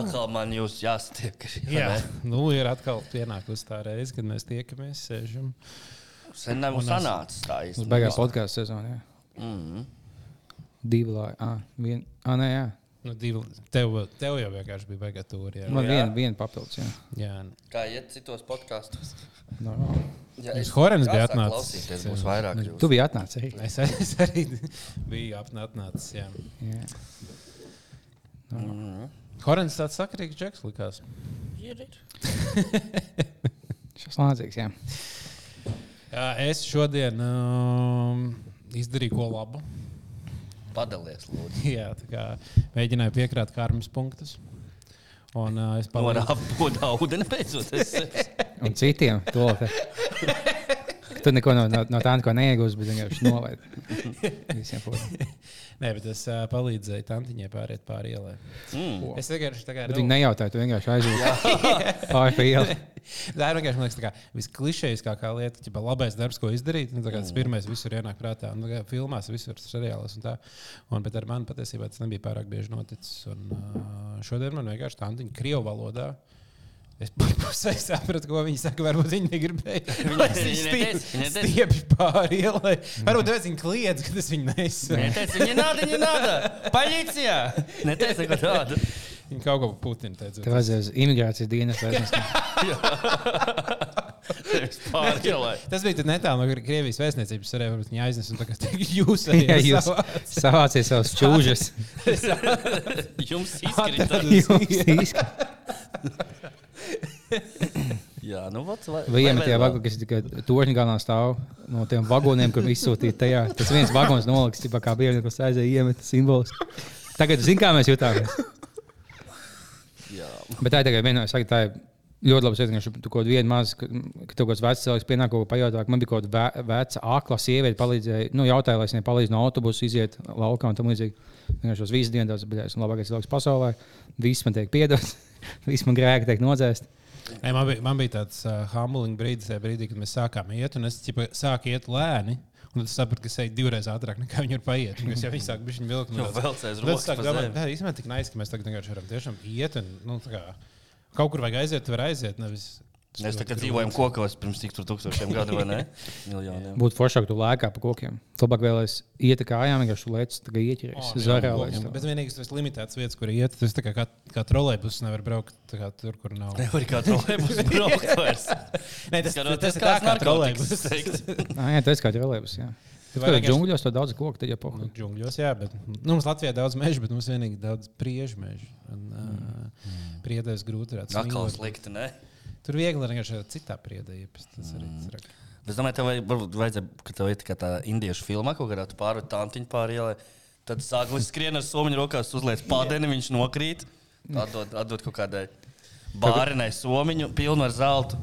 Atkal man jūs jāsatiek. Jā, nu ir atkal pienākusi tā reize, kad mēs tiekamies, sēžam. Sen nav sanācis tā īstenībā. beigās podkāstu sezona. jā. Mhm. Divi lai. Ah, vien, ah, nē, jā. Nu, divi, tev, tev jau vienkārši bija. Jā. Man jā. viena, viena papildus. Jā. Jā. Kā iet citos podkāstos? Normāli. Ja Jums Horens bija atnācis. Klausīties, būs vairāk. Nu, jūs. Tu biji atnācis arī. Es, es arī biju atnācis. Jā. Jā. Mhm. Horens tāds sakarīgs džeks likās. Šis lādzīgs, jā. Jā, es šodien um, izdarīju ko labu. Padalies, lūdzu. Jā, tā kā mēģināju piekrāt karmas punktus. Un uh, es palīdzu. Norāda ūdeni beidzot. Es- Un citiem to. Tu neko no, no, no tā neko neiegūsi, bet vienkārši nolaidi. Visiem podiem. Nē, bet es uh, palīdzēju tantiņai pāriet pāri ielai. Mm. Es vienkārši tā kā. Bet viņi nejautāja, tu vienkārši aizjūti. Pāri pa ielu. Tā ir vienkārši liekas, tā kā visklišejiskākā lieta, ja labais darbs, ko izdarīt. Nu, tas pirmais visur ienāk prātā, un tā kā filmās, visur seriālos un tā. Un, bet ar mani patiesībā tas nebija pārāk bieži noticis. Un, uh, šodien man vienkārši tantiņa krievu valodā. Es pusē sapratu, ko viņi saka. Varbūt viņi negribēja. viņi viņu neteica, stiep- viņi neteica. stiepšu pāri ielai. Varbūt tāpēc viņi kliedz, ka tas viņi nesaprot. Neteicu, viņa nāda, viņa nāda. Policijā! Neteicu, ko tādu. Viņi kaut ko Putina teica. Tev vajadzēja uz imigrācijas dienas. Pārķelē. Tas bija netālu no Krievijas vēstniecības. Arī varbūt viņi aiznes un tagad jūs arī Jā, jūs savāc. savāciet savus čūžas. Jums izkrita. Jā, nu, vot, vai, Vai iemetie vagoni, kas tikai torņa galā stāv no tiem vagoniem, kur izsūtīja tajā. Tas viens vagons noliks, tipā, kā bija vienkārši aizēja iemet simbols. Tagad zini, kā mēs jutāmies. Jā. Bet tā ir tikai viena no sakām, tā ir ļoti labi saprast, ka tu kaut kādā mazā, ka tev kaut kāds vecs cilvēks pienāk kaut ko pajautāt. Man bija kaut kāda ve- veca akla sieviete, palīdzēja, nu, jautāja, lai es viņai palīdzu no autobusa iziet laukā un tam līdzīgi. Vienkārši visus dienas, bet es esmu labākais cilvēks pasaulē. Viss man tiek piedots, viss man grēki tiek nodzēst. Nē, man, bija, man bija tāds uh, humbling brīdis, brīdī, kad mēs sākām iet, un es ķipa, sāku iet lēni. Un tad sapratu, ka es eju divreiz ātrāk nekā viņi ir paiet. Un Es jau viņi sāk bišķiņ vilkt. No sāku pa domāt, zemi. tā īstenībā tik nais, ka mēs tagad vienkārši varam tiešām iet. Un, nu, tā kā, kaut kur vajag aiziet, tu vari aiziet. Nevis, Mēs tā kā dzīvojam kokos pirms cik tūkstošiem gadu, vai ne? Miljoniem. Būtu foršāk, tu lēkā pa kokiem. Labāk vēl es ietu kājām, vienkārši lec, tā kā ieķeries. Oh, jā, Zarā, to- Bet vienīgais tas limitēts vietas, kur iet. Tas tā kā, kā, kā trolēļus nevar braukt tā kā tur, kur nav. Nevar kā trolēbus braukt vairs. Nē, tas, Skaroties, tas ir tā kā. Ā, Jā, tas kā trolēbus. jā. Tu Tur jau džungļos to daudz koku, tad jau pohu. Nu, džungļos, jā, bet nu, mums Latvijā ir daudz meža, bet mums vienīgi daudz priežu mežu. Un, uh, priedēs grūti redzēt. Atkal slikti, ne? Tur viegli ir vienkārši citā priedē iepast. Tas arī Mm. traki. Es domāju, tev varbūt vajadzēja, ka tev ir tikai tā indiešu filma, garā tu pāri tantiņu pāri ielai. Tad sāk viņš skrien ar somiņu rokās, uzliek padeni, viņš nokrīt. Atdod, atdod kaut kādai bārenai somiņu, pilnu ar zeltu.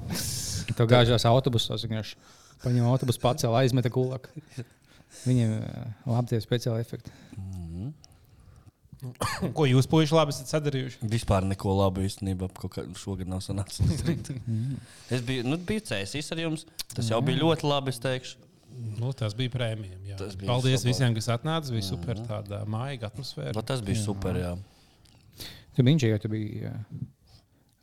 Tev gāžās autobusos, vienkārši paņem autobusu pacēl, aizmeta kulak. Viņiem labi tie speciāli efekti. Un Ko jūs, puiši, labi esat sadarījuši? Vispār neko labu īstenībā kaut kā šogad nav sanācis. es biju, nu, biju cēsīs ar jums. Tas jau bija ļoti labi, es teikšu. Nu, tas bija prēmijam. jā. Tas bija Paldies super. visiem, kas atnāca. Bija super tāda maiga atmosfēra. Bet tas bija super, jā. Tu biji inženieris, tu biji ā,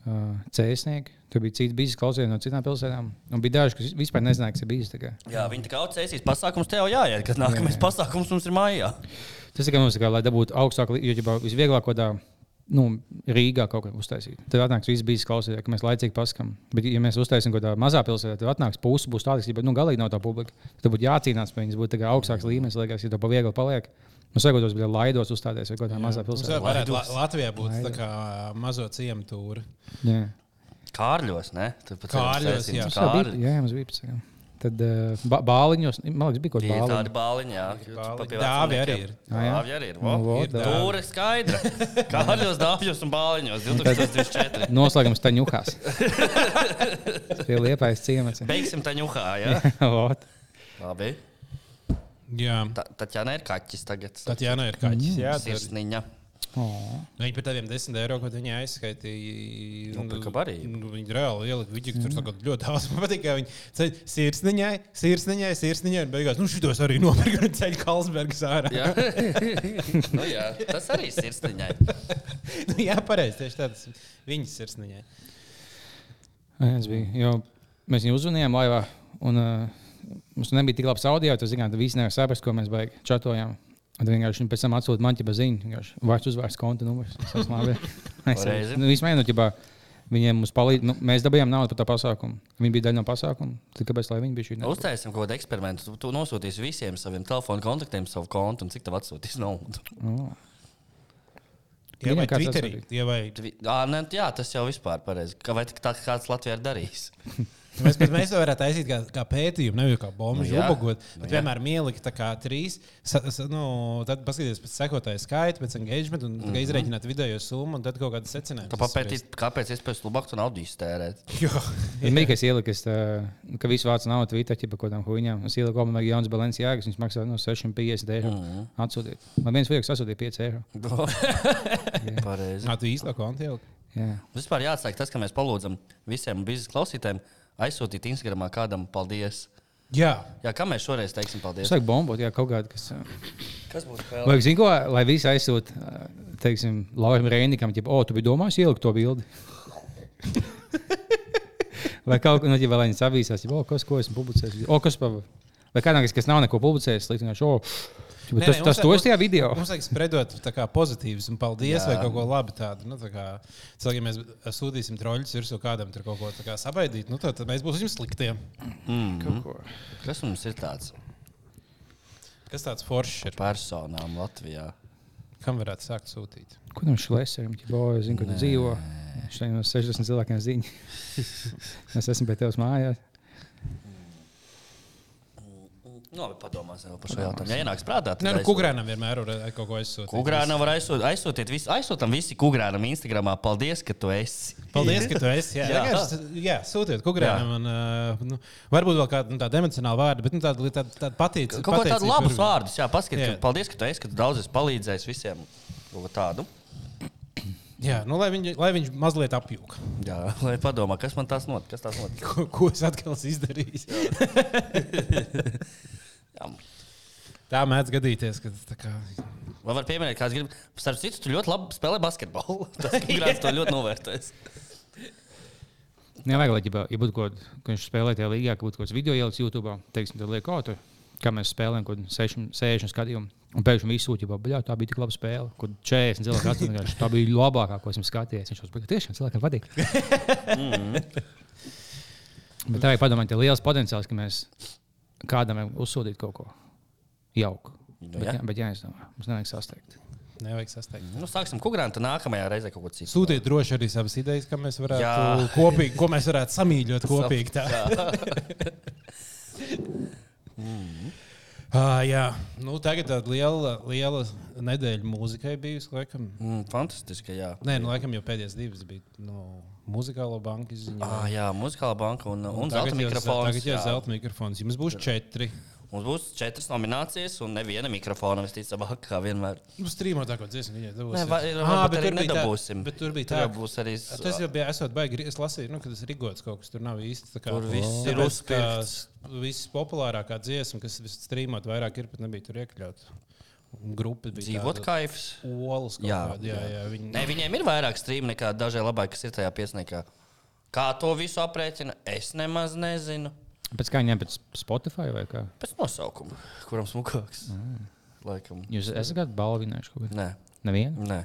ā, cēsnieks, tu biji cits bijis klausījies no citām pilsētām. Un bija daži, kas vispār nezināja, kas ir bijis. Jā, viņi tā kā cēsīs pasākums tev jāiet, kad nākamais pasākums mums ir mājā. Tas tikai mums ir, kā, lai dabūtu augstāku, jo jau visvieglāk kaut kādā. Nu, Rīgā kaut kā uztaisīt. Tad atnāks viss bijis klausītājs, ka mēs laicīgi paskatām. Bet, ja mēs uztaisām kaut kādā mazā pilsētā, tad atnāks pusi būs tāda, ka nu, galīgi nav tā publika. Tad būtu jācīnās par viņas, būtu tā kā augstāks līmenis, liekas, ja to pa viegli paliek. Mums vajag tos bija laidos uzstāties vai kaut kādā mazā Mums pilsētā. varētu La- Latvijā būt tā Laidos. kā mazo ciemu tūri. Jā. Kārļos, ne? Tu pat Kārļos, jā. Tas jau bija. Jā, mums bija. Jā. Tad uh, ba bāliņos, man liekas, bija kaut ir kāda tādi bāliņa. bāliņi, jā. Dāvi arī ir. Jā? Dāvi arī ir. Nu, Ir tā. Tūre skaidra. Kārļos, dāvjos un bāliņos 2024. Noslēgums taņukās. Pie liepājas ciemats. Beigsim tā ņuhā, jā. Vot. Labi. Jā, Ta- Tatjana ir kaķis tagad. tad jā, nu ir kaķis. Jā, tur- Sirsniņa. Oh. Viņi par tādiem 10 eiro, ko viņi aizskaitīja. Nu, arī. Nu, viņi reāli ielika viņi tur tagad ļoti daudz. Man patīk, ka viņi sirsniņai, sirsniņai, sirsniņai, un beigās, nu, šitos arī nopirka un ceļ Kalsbergas ārā. Jā. nu, jā, tas arī ir sirsniņai. nu, jā, pareizi, tieši tāds viņas sirsniņai. Bija. Jo mēs viņu uzvanījām laivā, un uh, mums nebija tik labs audio. Tas, zināt, visi nevar saprast, ko mēs čatojām. Un vienkārši viņi pēc tam atsūta man ķipa ziņu. Vārds uzvārds konta numurs. Es esmu labi. Es nu, vismaz, nu, ķipā, viņiem mums palīdz. Nu, mēs dabūjām naudu par to pasākumu. Viņi bija daļa no pasākuma. Tad kāpēc lai viņi bija šī? Uztaisām kaut kādu eksperimentu. Tu, tu nosūtīsi visiem saviem telefonu kontaktiem savu kontu un cik tev atsūtīs naudu. Oh. Tie vai Viņam kāds Twitterī, tie vai. Tvi- Ā, ne, jā, tas jau vispār pareizi. Vai tā kāds Latvijā ir darījis? Mēs, bet mēs to varētu taisīt kā, kā pētījumu, nevis kā bombu Nu ubagot. Nu Bet jā. vienmēr kā trīs. Sa, sa, nu, tad paskatieties pēc sekotāju skaita, pēc engagement, un mm -hmm. izreikināt vidējo summu, un tad kaut kādas secinājumus. Kā papētīt, kāpēc iespējas labāk tu naudu iztērēt? Jo, Ir mīļš, ka es ieliku, es, tā, ka visu vācu naudu Twitter, ja par kaut kādām huīņām. Es ieliku, ka man ir jauns balans jēgas, viņš maksā no 650 eiro. Mm -hmm. Atsūtīt. Man viens viegs atsūtīja 5 eiro. Pareizi. Nā, tu īstenībā konti jau. Jā. Vispār jāatsaka tas, ka mēs palūdzam visiem biznesa klausītājiem aizsūtīt Instagramā kādam paldies. Jā, Jā, kā mēs šoreiz teiksim Es paldies? saku, bombot, jā, kaut kāda, kas. ā, Kas būtu vēl? Vajag zināt, ko, lai visi aizsūta, ā, teiksim, Laurim Reinikam, ja, o, tu biji domājis ielikt to bildi. Vai kaut kā, nu, ja vēl viņi savīsās, ja, o, kas, ko esmu publicējis, o, kas, pa, vai kādam, kas, nav neko publicējis, slikti, vienkārši, o, ķipa, Nē, tas, tas mums- to es tajā video. Mums vajag spredot tā kā pozitīvs un paldies, Jā. Jā. vai kaut ko labu tādu. Nu, tā kā, cilvēki, ja mēs sūtīsim troļļus virsū kādam tur kaut ko tā kā sabaidīt, nu, tad, tad mēs būsim sliktiem. Mm. Kas mums ir tāds Kas tāds foršs ir? personām Latvijā? Kam varētu sākt sūtīt? Ko tam šlēsēm, ja, o, es zinu, kur dzīvo. Šeit no 60 cilvēkiem ziņa. es esmu pie tevis mājās. Nu, labi, padomāsim par šo jautājumu. Ja ienāks prātā, tad Nē, nu, kukurēnam vienmēr ir eh, kaut ko aizsūtīt. Kukurānam var aizsūtīt, aizsūtīt visu, aizsūtām visi kukurānam Instagramā. Paldies, ka tu esi. Paldies, ka tu esi. Jā, Jā. jā. jā sūtiet kukurēnam. Un, uh, nu, varbūt vēl kāda nu, tāda emocionāla vārda, bet nu, tāda, tāda, tāda patīca. Kaut kā tādu labus vārdus, jā, ka Paldies, ka tu esi, ka tu daudz esi palīdzējis visiem. Kaut ko tādu. Jā, nu, lai, viņi, lai viņš mazliet apjūka. Jā, lai padomā, kas man tas notic. Notic? Ko, ko es atkal esmu Jā. Tā mēdz gadīties, ka tā kā. Vai var pieminēt, kāds grib? Starp citu, tu ļoti labi spēlē basketbolu. Tas grāmatas to ļoti novērtēs. Nevajag, lai ja, ja būtu kaut kas, ko viņš spēlē tajā līgā, ka būtu kaut kāds video ielicis YouTube. Teiksim, tad liek, tur, kā mēs spēlējam, kaut kādu 60 skatījumu. Un pēkšņi viss sūta, ka tā bija tik laba spēle. Kur 40 cilvēki atzīst, tā bija labākā, ko esmu skatījies. Viņš jau tiešām cilvēkiem patīk. Bet tā ir padomāt, ir liels potenciāls, ka mēs kādam uzsūtīt kaut ko jauku. Nu, Bet, jā. bet jāizdomā, mums nevajag sasteigt. Nevajag sasteigt. Nu, sāksim kukurānu, tad nākamajā reizē kaut ko citu. Sūtiet droši arī savas idejas, kā mēs varētu Jā. kopīgi, ko mēs varētu samīļot kopīgi. Tā. Ah, jā, nu, tagad tāda liela, liela nedēļa mūzikai bijusi. Laikam. Mm, fantastiski, jā. Nē, nu, laikam jau pēdējās divas bija nu, muzikālo banku izziņā. Ah, jā, muzikālā banka un, un, un zelta mikrofons. Tagad jau jā. zelta mikrofons. Jums būs četri. Mums būs četras nominācijas un neviena mikrofona, visticamāk, kā vienmēr. Nu, strīmot tā, ko dziesmu viņai dabūs. Ah, bet tur bija tā-. Bet tur bija tā, jau būs arī. Tas jau bija esot baigi. Es lasīju, nu, ka tas ir rigots kaut kas. Tur nav īsti tā kā. Tur viss ir ka uzspirkts. Viss populārākā dziesma, kas strīmot vairāk ir, pat nebija tur iekļauts. Grupa bija Dzīvot tāda kaifs. Olas Jā, kāda. Jā, jā, viņi, Ne, viņiem ir vairāk strīmu nekā dažai labai, kas ir tajā piesniekā. Kā to visu aprēķina, es nemaz nezinu. Pēc kā viņiem pēc Spotify vai kā? Pēc nosaukuma, kuram smukāks. Mm. Laikam. Jūs esat gadu balvinājuši kaut ko? Nē, Nevienu? nē.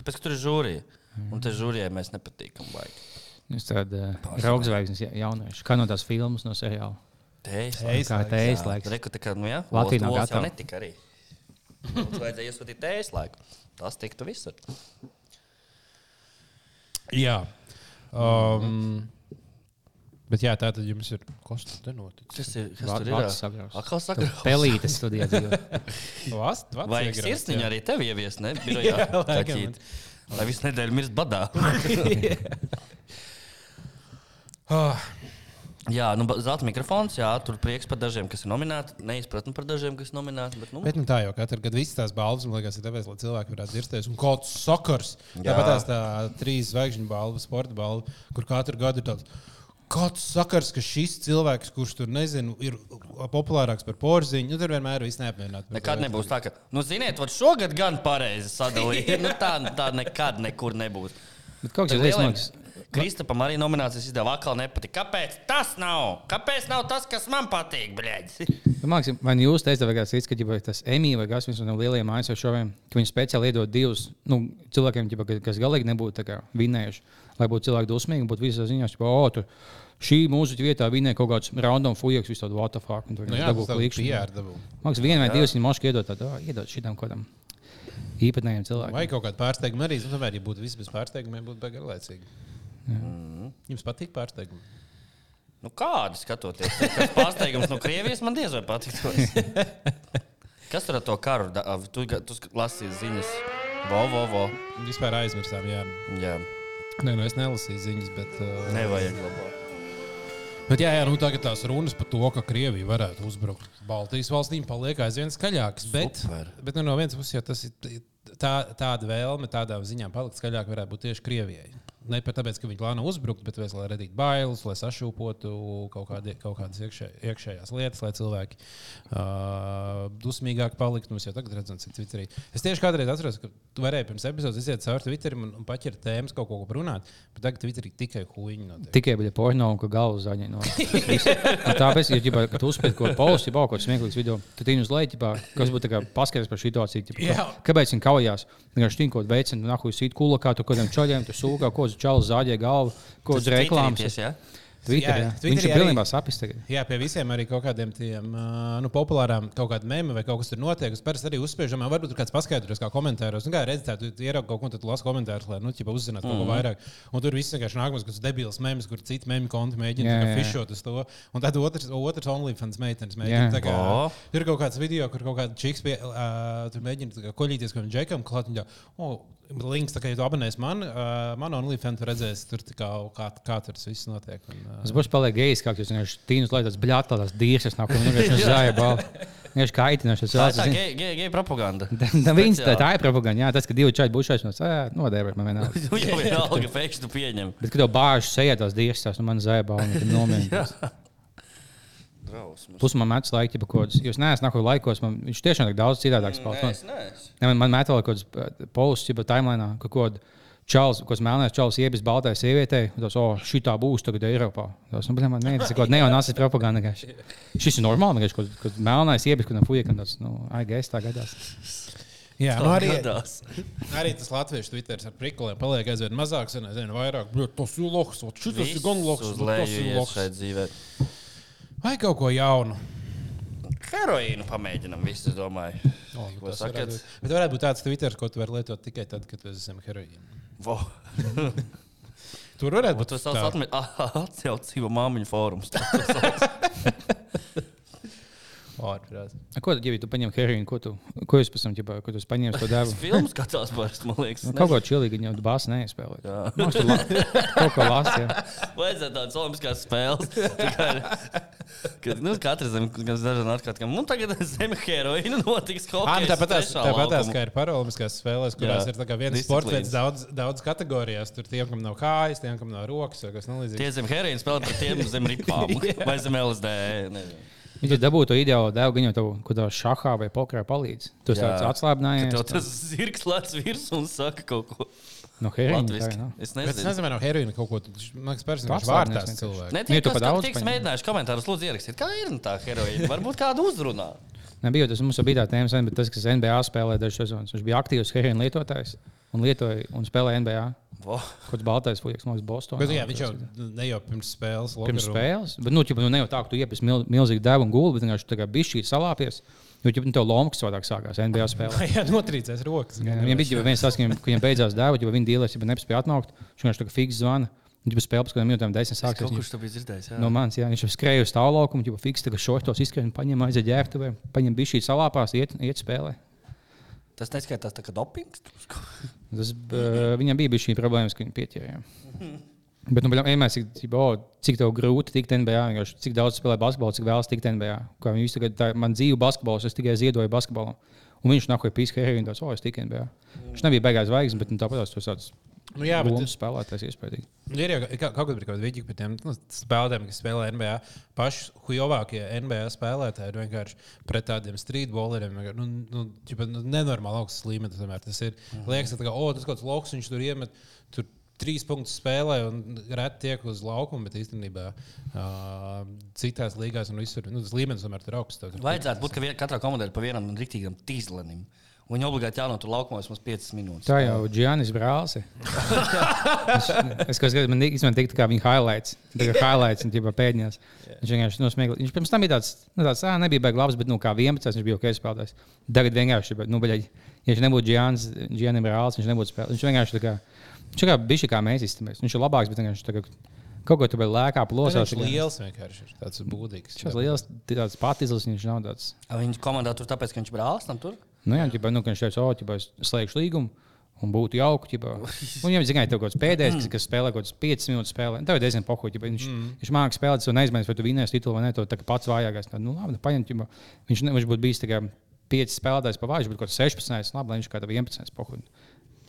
Tāpēc, ka tur ir žūrija. Un te žūrijai mēs nepatīkam. Baigi. Jūs tādi raudzvaigznes jaunieši. Kā no tās filmas, no seriāla? Tējas. Tējas Kā laiks, tējas Jā, laiks. Reku, tā kā, nu jā, Olas jau gatava. netika arī. Mums vajadzēja iesūtīt tējas laiku. Tas tiktu visur. jā. Um, bet jā, tā tad jums ir kas tur noticis. Kas, ir, kas tur ir? sagraus. Atkal sagraus. Pelītes studijā dzīvo. Vast, vats Vajag iegrauts, sirsniņu jā. arī tevi ieviest, ne? Birojā, Jā, laikam. Lai visu nedēļu mirst badā. Ah, Jā, nu, zelta mikrofons, jā, tur prieks par dažiem, kas ir nominēti. Neizpratni par dažiem, kas ir nominēti. Bet, nu, Bet nu, tā jau katru gadu visas tās balvas, man liekas, ir tāpēc, lai cilvēki varētu dzirdēt. Un kāds sakars, tāpat tās tā trīs zvaigžņu balva, sporta balva, kur katru gadu ir tāds. Kāds sakars, ka šis cilvēks, kurš tur nezinu, ir populārāks par porziņu, nu, tur vienmēr viss neapmierināts. Nekad to. nebūs tā, ka, nu, ziniet, vat šogad gan pareizi sadalīja. nu, tā, tā nekad nekur nebūs. Bet kaut kas tāds liekas. Kristapam arī nominācijas izdeva atkal nepatīk. Kāpēc tas nav? Kāpēc nav tas, kas man patīk? Man liekas, vai nu jūs teicāt, vai kāds cits, ka ģipa, tas Emīļs vai kas no lielajiem šoviem, ka viņi speciāli iedod divus nu, cilvēkiem, ģipa, ka- kas galīgi nebūtu tā kā vinējuši. Lai būtu cilvēki dusmīgi, būtu visās ziņās, ka, oh, tur šī mūsu vietā vinēja kaut kāds random fujaks, visu tādu. Un tur Nu, jā, tas ir. Man liekas, viena vai divas viņi moški iedod tādu, iedod šitam kādam īpatnējiem cilvēkiem. Vai kaut kāda pārsteiguma arī, nu, tomēr, ja būtu viss bez pārsteigumiem, būtu baigi garlaicīgi. Jums patīk pārsteigumi? Nu, kādi skatoties? Tas pārsteigums no Krievijas man diez vai patiktos. Kas tur ar to karu? Tu, tu lasīji ziņas. Vo, vo, vo. Vispār aizmirsām, jā. Jā, Nē, nu es nelasīju ziņas, bet. Uh, nevajag labāk. Bet jā, jā, nu tagad tās runas par to, ka Krievija varētu uzbrukt Baltijas valstīm, paliek aizvien skaļākas. Bet, Super. bet nu, no vienas puses, jau tas ir tā, tāda vēlme, tādām ziņām palikt skaļāk, varētu būt tieši Krievijai. Ne pat tāpēc, ka viņi plāno uzbrukt, bet vēs, lai radītu bailes, lai sašūpotu kaut, kādi, kaut kādas iekšē, iekšējās lietas, lai cilvēki uh, dusmīgāk paliktu. Mums jau tagad redzam, cik Twitterī. Es tieši kādreiz atceros, ka tu varēji pirms epizodes iziet cauri Twitterim un, un paķert tēmas, kaut ko ko runāt, bet tagad Twitterī tikai huīņi notiek. Tikai bija porno un ka galva zaļa. No. Tāpēc, ja ģibā, tu uzspēj kaut ko jau kaut kāds smieklīgs video, tad viņi uz leju, kas būtu paskaidrs par situāciju. ģibā, Kāpēc viņi kaujās? Vienkārši viņi kaut ko veicina, nahu sīt kulakā, tu kādiem čaļiem, tu sūkā, ko uz čalu zāģē galvu, ko uz reklāmas. Jā. Twitter, Jā, jā. Twitterī Viņš ir pilnībā sapis tagad. Jā, pie visiem arī kaut kādiem tiem nu, populārām, kaut kādiem mēmiem vai kaut kas tur notiek. Es parasti arī uzspiežu, man varbūt tur kāds paskaidros, kā komentāros. Nu, kā redzēt, tu ieraugi kaut ko, tad tu lasi komentārus, lai nu, ķipa, uzzinātu kaut ko vairāk. Un tur viss vienkārši nākamais, kas debils mēms, kur citi mēmī konti mēģina fišot uz to. Un tad otrs, otrs OnlyFans meitenes mēģina. Kā, O. tur ir kaut kāds video, kur kaut kāda čiks pie, uh, tur mēģina koļīties, ko viņa džekam klāt. un Oh, Links, tā kā ja tu abonēsi man, uh, man OnlyFans tu redzēsi, tur tā kā, kā, kā tur viss notiek. Un, uh, Tas būs paliek gejs, kā jūs vienkārši tīnus laidat bļāt, tādās dīrsas nāk, un vienkārši zāja balvu. Vienkārši kaitinoši. Tā ir tā geja ge, ge propaganda. Viņš tā, tā ir propaganda. Jā, tas, ka divi čaļi būs šeit, no nodēvēt man vienalga. Jau ir alga, pēkšņi tu pieņem. Bet, kad tev bāžas sejā tās dīrsas, nu man zāja balvu, tad nomierināties. Drausmas. Plus man metas laika, ja kaut kāds. Jūs neesat nākotnē laikos, man viņš tiešām ir daudz citādāks. Nē, spēlētājs. es neesmu. Ne, man, man metā vēl kaut kāds posts, jau timelīnā, ka kaut Čāls, kas melnēs, čāls iebis baltai sievietei, un tas, oh, šī tā būs tagad Eiropā. Tas, nu, blēm, nē, tas ir kaut kāda neonācis propaganda. Šis ir normāli, ka kaut kāds melnais iebis, kad fuja, ka tas, nu, ai, gaisa tā gadās. Jā, nu arī, arī tas latviešu Twitter ar prikuliem paliek aizvien mazāks aizvien vairāk. Bļot, Tas ir loks, šis ir gan loks, tas ir loks. Vai kaut ko jaunu? Heroīnu pamēģinam, visi, es domāju. O, nu, Ko tas sakat? varētu būt. Bet varētu būt tāds Twitter, ko tu vari lietot tikai tad, kad tu esi zem heroīna. Vo. Tur varētu būt Tas sauc atmi- atcelt dzīvo māmiņu fórums. Ko tad, ja tu paņem heroīnu, ko tu, ko jūs pēc tam, ģibā, ko tu paņēmi to devu? Filmu skatās parasti, man liekas. Nu, kaut ko čilīgi, jau bāzi la- kaut ko lasi. Vajadzētu tādas olimpiskās spēles. Kad nu, katrs zem, kas dažādi atkārt, ka mums tagad zem heroīna notiks kaut kas nu, tāpat tās, tāpat tās, kā ir paralimpiskās spēlēs, kurās Jā. ir tā kā viens Disciplīnas. sports veids daudz, daudz kategorijās. Tur tiem, kam nav kājas, tiem, kam nav rokas, vai kas nelīdzīgs. Tie zem heroīna spēlē par tiem zem ripām vai zem LSD. nezinu. Viņš dabūja to ideālo devu, viņa tev kaut kādā šahā vai pokerā palīdz. Tu tāds Kad atslābinājies. tev tas zirgs lēc virsū un saka kaut ko No heroīna. latviski. tā, jā. Es Bet es nezinu. nezinu, vai no heroīna kaut ko tādu - personīgi vārtās cilvēku. Nu, tu kas pa daudz tiks mēģinājuši komentārus, lūdzu ierakstīt, kā ir tā heroīna. Varbūt kādu uzrunā. Nebija tas mums bija tā tēma, sen, bet tas, kas NBA spēlē dažas sezonas, viņš bija aktīvs heroīna lietotājs un lietoja un spēlēja NBA. Kaut kāds baltais fujiks, man liekas, Bostonā. Bet, jā, viņš jau ne jau pirms spēles. Pirms spēles, bet nu, ķipa, nu, ne jau tā, ka tu iepis mil, milzīgi devu un gulbi, bet vienkārši tā kā bišķīt salāpies. Jo ķipa, nu, tev lomas savādāk sākās NBA spēlē. Jā, notrīcēs rokas. Jā, Viņam bija jau viens tas, ka viņam- ka viņam beidzās deva, jo viņa dīlēs jau nespēja atnākt. Viņš vienkārši tā fiks zvana. Viņš bija spēlējis, kad minūtēm desmit Viņš- kurš to bija dzirdējis. jā. No manis, jā, viņš jau skrēja uz tālākumu, jau fiks, tagad šortos izskrēja, paņem aiziet ģērbtuvē, paņem bišķīt salāpās, iet, iet spēlē. Tas neskaitās tā kā dopings. Tas, uh, viņam bija šī problēmas, ka viņi pieķēra. Bet, nu, vienmēr, cik, cik, oh, cik grūti tikt NBA, vienkārši cik daudz spēlē basketbolu, cik vēlas tikt NBA. Kā visi tagad, tā, man dzīvo basketbols, es tikai ziedoju basketbolam. Un viņš nākoja pīska heroīnu, tāds, oh, es tiku NBA. Viņš nebija beigās zvaigznes, bet nu, tāpat tas tāds Nu, jā, bet lomas spēlētājs iespējams. Ir jau ka- kaut kāda kaut vidi par tiem nu, spēlētājiem, kas spēlē NBA. Paši hujovākie NBA spēlētāji ir vienkārši pret tādiem streetballeriem. Nu, nu, ķipa, nu, nenormāli augsts līmenis. Tas ir. Liekas, ka oh, tas kaut kāds loks, viņš tur iemet. Tur Trīs punktus spēlē un reti tiek uz laukuma, bet īstenībā uh, citās līgās un visur nu, tas līmenis tomēr ir augsts. Vajadzētu būt, ka vien- katrā komandai ir pa vienam rīktīgam tīzlenim. Un viņi obligāti jānotur laukumā vismaz 5 minūtes. Tā jau Giannis brālis. ir. es es kaut kādā veidā izmantoju tādu kā viņa highlights. Tā kā highlights un ģipa pēdiņās. Viņš vienkārši nosmiegli. Viņš pirms tam bija tāds, nu, tāds ā, nebija baigi labs, bet nu, kā 11. viņš bija ok spēlētājs. Tagad vienkārši, bet, nu, baļai, ja viņš nebūtu Giannis, Giannis brālis, viņš nebūtu spēlējis. Viņš vienkārši tā kā, viņš kā bišķi kā mēs iztamies. Viņš ir labāks, bet tā kā kaut ko vēl lēkā plosās. Viņš ir liels vienkārši. ir Tāds būdīgs. Viņš ir liels, tāds patizls, viņš nav tāds. A Viņa komandā tur tāpēc, ka viņš brālis tam tur. Nu, jā, ģipa, nu, ka viņš teica, o, ģipa, es slēgšu līgumu. Un būtu jauki, ja viņš ir tikai kaut kāds pēdējais, kas, kas spēlē kaut kādas 5 minūtes. Spēlē. Tev ir diezgan pohuļ, ja viņš, mm. viņš mākslinieks spēlēt, un neizmēģinās, vai tu vinnēsi titulu vai nē, to pats vājākais. Tad, nu, labi, paņemt, ja viņš, ne, viņš būtu bijis tikai 5 spēlētājs pa vāju, bet kaut kāds 16. Labi, lai viņš kā 11. pohuļ.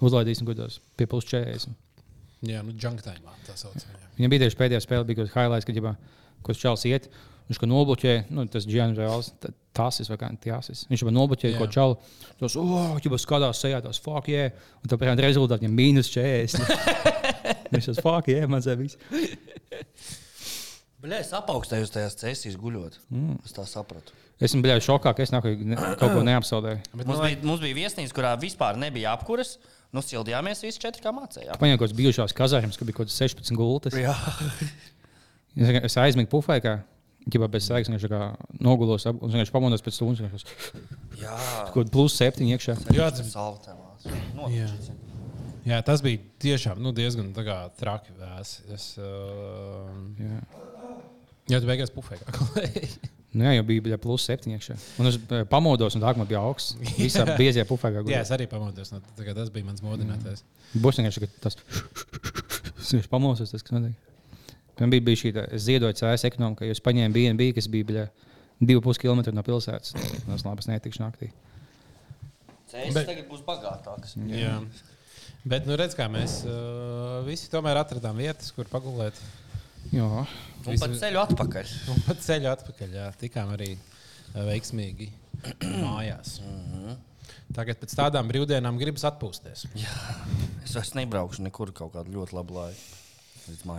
Uzlaidīsim gudros pie plus 40. Jā, nu, junk time. Tā sauc. jā. Viņam bija tieši pēdējā spēle, bija kaut kāds highlights, kad jau kaut kas čels iet. Viņš kā nobloķē, nu, tas Giannis Reāls, tas ir tas. Viņš jau nobloķē Jā. kaut čalu. Tas, oh, jau skatās sejā, tas fuck, yeah. Un tad pēc rezultātā viņam mīnus 40. Viņš tas fuck, yeah, mazā viss. Bļā, es apaugstēju tajās cēsīs guļot. Mm. Es tā sapratu. Esmu bijis šokā, ka es nāku, ne, kaut ko neapsaudēju. Mums nu, bija, mums bija viesnīca, kurā vispār nebija apkuras. Nu, sildījāmies visi četri, kā mācījām. Paņēmu kaut kādas bijušās kazārņas, kur bija kaut kāds 16 gultas. Jā, Es, es aizmigu pufē, kā ģibā bez sēgas, viņš kā nogulos, un viņš pamodos pēc stundas. Viņš jā. kaut kāds plus 7 iekšā. Jā, tas- saltēmās. Jā. jā, tas bija tiešām nu, diezgan tā kā, traki. Vēs. Es, uh, Jā. Jā, tu beigās pufēji. Nu, jā, jau bija bija plus 7 iekšā. Un es eh, pamodos, un tā man bija augsts. Visā biezajā pufē. Jā, es arī pamodos. No, tas bija mans modinātājs. Būs vienkārši ka tas. Viņš pamodos, tas, kas notiek. Man bija, bija šī tā, es ziedoju CS ekonomikai, jo es paņēmu BNB, kas bija bļa, divi pus kilometri no pilsētas. Tas labi, es netikšu naktī. Cēsis Bet- tagad būs bagātāks. Jā. Bet, nu, redz, kā mēs uh, visi tomēr atradām vietas, kur pagulēt. Jā, Un pa ceļu atpakaļ. Un pat ceļu atpakaļ. Jā, tikām arī uh, veiksmīgi mājās. Tagad pēc tādām brīvdienām gribas atpūsties. Es vairs nebraukšu nekur kaut kādu ļoti labu laiku.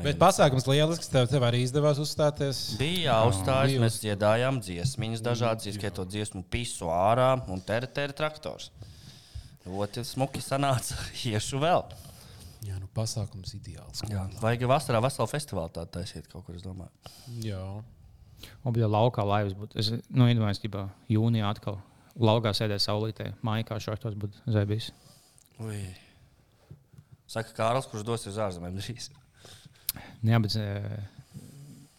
Bet pasākums lielisks. Tev, tev arī izdevās uzstāties. Bija jāuzstājas, mēs dziedājām dziesmiņas, dažādas, ieskaitot dziesmu, pisu ārā un teritēra traktors. Ļoti smuki sanāca, iešu vēl. Jā, nu, pasākums ideāls. Jā, vajag vasarā veselu festivālu tādu taisīt kaut kur, es domāju. Jā. un bija laukā laivas. Būt. Es nu, iedomājos, ka jūnijā atkal laukā sēdēs saulītē, mājā šādos būtu zēbis. Ui. Saka Kārls, kurš dosies uz ārzemēm drīz. Jā, bet eh,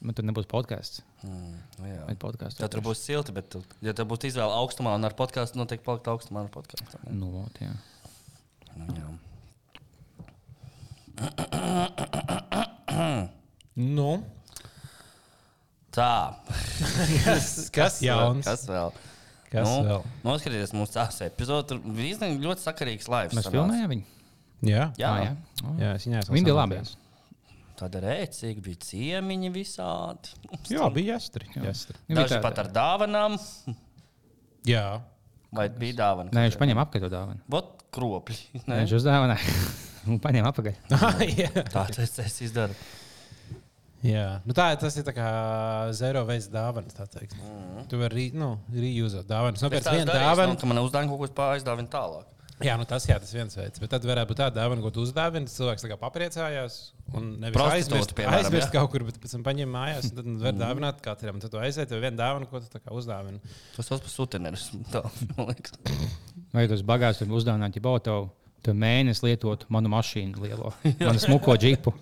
man tur nebūs podkāsts. Mm, nu podkāsts? Tad tur būs silti, bet, tu, ja tev būtu izvēle augstumā un ar podkāstu, noteikti palikt augstumā ar podkāstu. Nu, ot, jā. Nu, jā. Nu, Tā. kas, kas jauns? Kas vēl? Kas nu, vēl? Noskatieties mūsu tās bija īstenībā ļoti sakarīgs laivs. Mēs filmējām viņu. Jā, Jā, jā. Oh. jā es viņai esmu Viņi bija labi. Tāda rēcīga bija ciemiņi visādi. Jā, bija jāstri. jāstri. Daži pat ar dāvanām. Jā. Vai bija dāvana? Nē, viņš paņēma apkārt to dāvanu. Bot kropļi. Nē, viņš uzdāvināja. Un paņēma apakaļ. jā. Tā tas es izdaru. Jā, nu tā tas ir tā kā zero veids dāvana. tā teikt. Mhm. Tu vari nu, reusēt dāvanas. Tādu vienu darīju, dāvanu. nu, ka man uzdāvina kaut ko pārizdāvina tālāk. Jā, nu tas jā, tas viens veids. Bet tad varētu būt tāda dāvana, ko tu uzdāvini. Cilvēks tā kā papriecājās. Un nevis Prostitūta, aizmirst, piemēram, aizmirst jā. kaut kur, bet pēc tam paņem mājās. un Tad var dāvināt katram. Tad tu aiziet, tev viena dāvana, ko tu tā kā uzdāvini. Tas tas pats. Tā, liekas. Vai tas bagāts tur uzdāvināt, ja bautu tev mēnesi lietot manu mašīnu lielo, manu smuko džipu.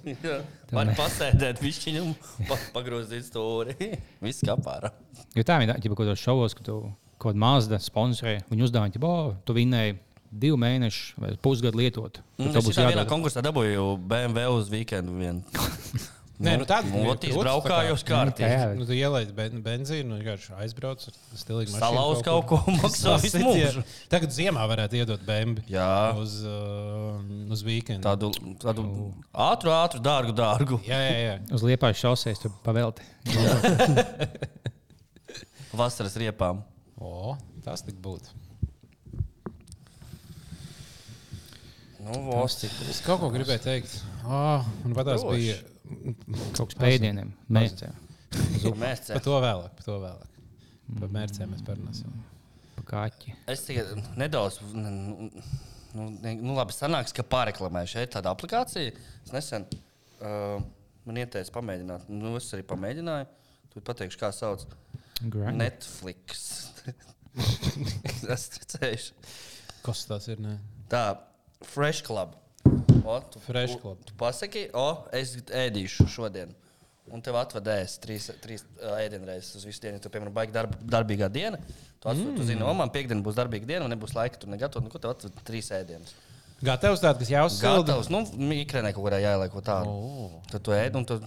Var pasēdēt višķiņu, pa, pagrozīt stūri. Viss kā pārā. Jo tā ir ka kaut kādos šovos, kad tu kaut kāda mazda sponsorē, viņi uzdāvina, ka tu vinēji divu mēnešu vai pusgadu lietot. Tev Es vienā konkursā dabūju BMW uz weekendu. Nē, nu tāda Motīs braukājos kārtīgi. jā. Nu, tu ielaiž ben, benzīnu, nu, vienkārši aizbrauc ar stilīgu mašīnu. Salauz kaut ko, maksā visu mūžu. Tagad ziemā varētu iedot bēnbi Jā. uz, uh, uz weekendu. Tādu, tādu ātru, ātru, dārgu, dārgu. Jā, jā, jā. Uz liepājas šoseis tur pavelti. Vasaras riepām. O, tas tik būtu. Nu, vos. Es kaut ko gribēju teikt. Oh, un pat tās Droši. bija. Kaut kas pēdieniem. Mērķē. Mēs Par to vēlāk, par to vēlāk. Par mērķiem mēs parunāsim. Pa kaķi. Es tikai nedaudz, nu, nu, ne- labi, sanāks, ka pārreklamēju šeit tādu aplikāciju. Es nesen uh, man ieteicu pamēģināt, nu es arī pamēģināju. Tur pateikšu, kā sauc. Grind. Netflix. es redzēju. Kas tas ir? Ne? Tā, Fresh Club. O, tu, Fresh tu- Club. Tu pasaki, o, es ēdīšu šodien. Un tev atvadēs trīs, trīs ā, ēdienreizes uz visu dienu. Ja tu, piemēram, baigi darba, darbīgā diena. Tu, atved, mm. tu zini, o, man piekdiena būs darbīga diena, un nebūs laika tur negatavot. Nu, ko tev atved trīs ēdienas? Gatavs tāds, kas jāuzsilda. Gatavs, nu, mikrēnē kaut kādā jāieliek ko tādu. O. Tad tu ēd, un tu,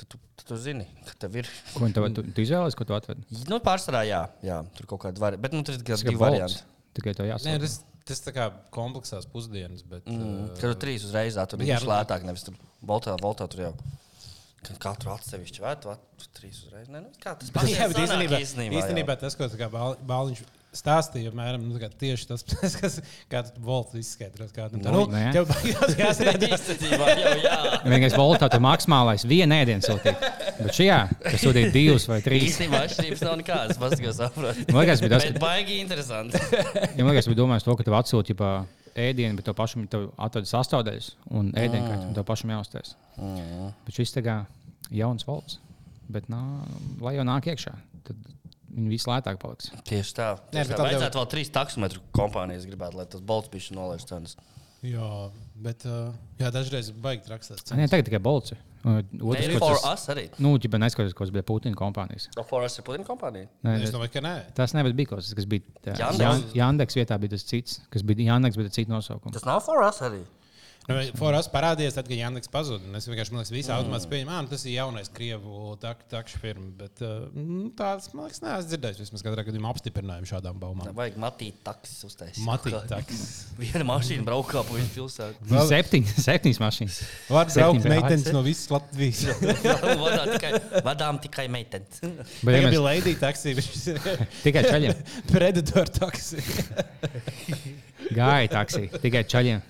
tad tu, tad tu zini, ka tev ir. Ko tev tu, tu izvēlējies, ko tu atvedi? Nu, pārsvarā, jā, jā tur kaut kāda varianta. Bet, nu, tur ir ir divi varianti. Tikai to Nē, jāsaka. Tas, tā kā kompleksās pusdienas, bet. Mm. uh, Tur ir trīs uzreiz, tur Jā, ir nu- lētāk, nevis tur voltā, voltā tur jau. ka Katru atsevišķi vai tu at- trīs uzreiz? Nē, nu, kā tas Bet, jā, bet īstenībā, īstenībā, īstenībā tas, ko tā Bāliņš stāstīja, apmēram, nu, tā tieši tas, kas, volts izskaidros. Kā, nu, tā, Nu, nu, tev baigās jā. jāsaka, Īstenībā jau jā. Vienīgais voltā tur maksimālais viena ēdiena sūtīt. Bet šajā, kas sūtīja divas vai trīs. Īstenībā atšķirības nav nekādas. Pats tikai saproti. Man liekas, bija tas, Bet baigi interesanti. Ja man liekas, bija domājis to, ka tev atsūta jau ēdienu, bet tev pašam tev atveda sastāvdaļas un ēdienu, un tev pašam jāuztais. Mm. Bet šis tā kā jauns valsts. Bet, nā, lai jau nāk iekšā, tad viņi visu lētāk paliks. Tieši tā. Nē, tā. Vajadzētu vēl trīs taksometru kompānijas gribētu, lai tas bolts bija nolaists cenas. Jā, bet uh, jā, dažreiz baigi rakstās. Nē, tagad tikai. Un Otrs, ko for us arī. nu, ja neskatoties, kas bija Putina kompānijas. O, For us ir Putina kompānija. Nē, Es domāju, ka nē. tas nebija bija kaut kas, bija? Jan, Jandeks vietā, bija tas cits, kas bija Jandeks, bet ar citu nosaukumu. Tas nav for us arī. Nu, Foras parādījās, tad, kad Jānis pazuda. Es vienkārši man liekas, visi automātiski pieņēmu, ka tas ir jaunais krievu tak, takšu firma. Bet uh, nu, tāds, man liekas, neesmu dzirdējis. Vismaz katrā gadījumā apstiprinājumu šādām baumām. Vajag matīt taksis uztaisīt. Matīt taks. Viena mašīna braukā pa visu pilsētu. Vēl- Septiņas, septiņas mašīnas. Var braukt meitenes no visas Latvijas. Vadā tikai, vadām tikai meitenes. Bet, ja mēs, bija Lady taksī, viņš ir tikai čaļiem. Predator taksī. Gāja taksī, tikai čaļiem.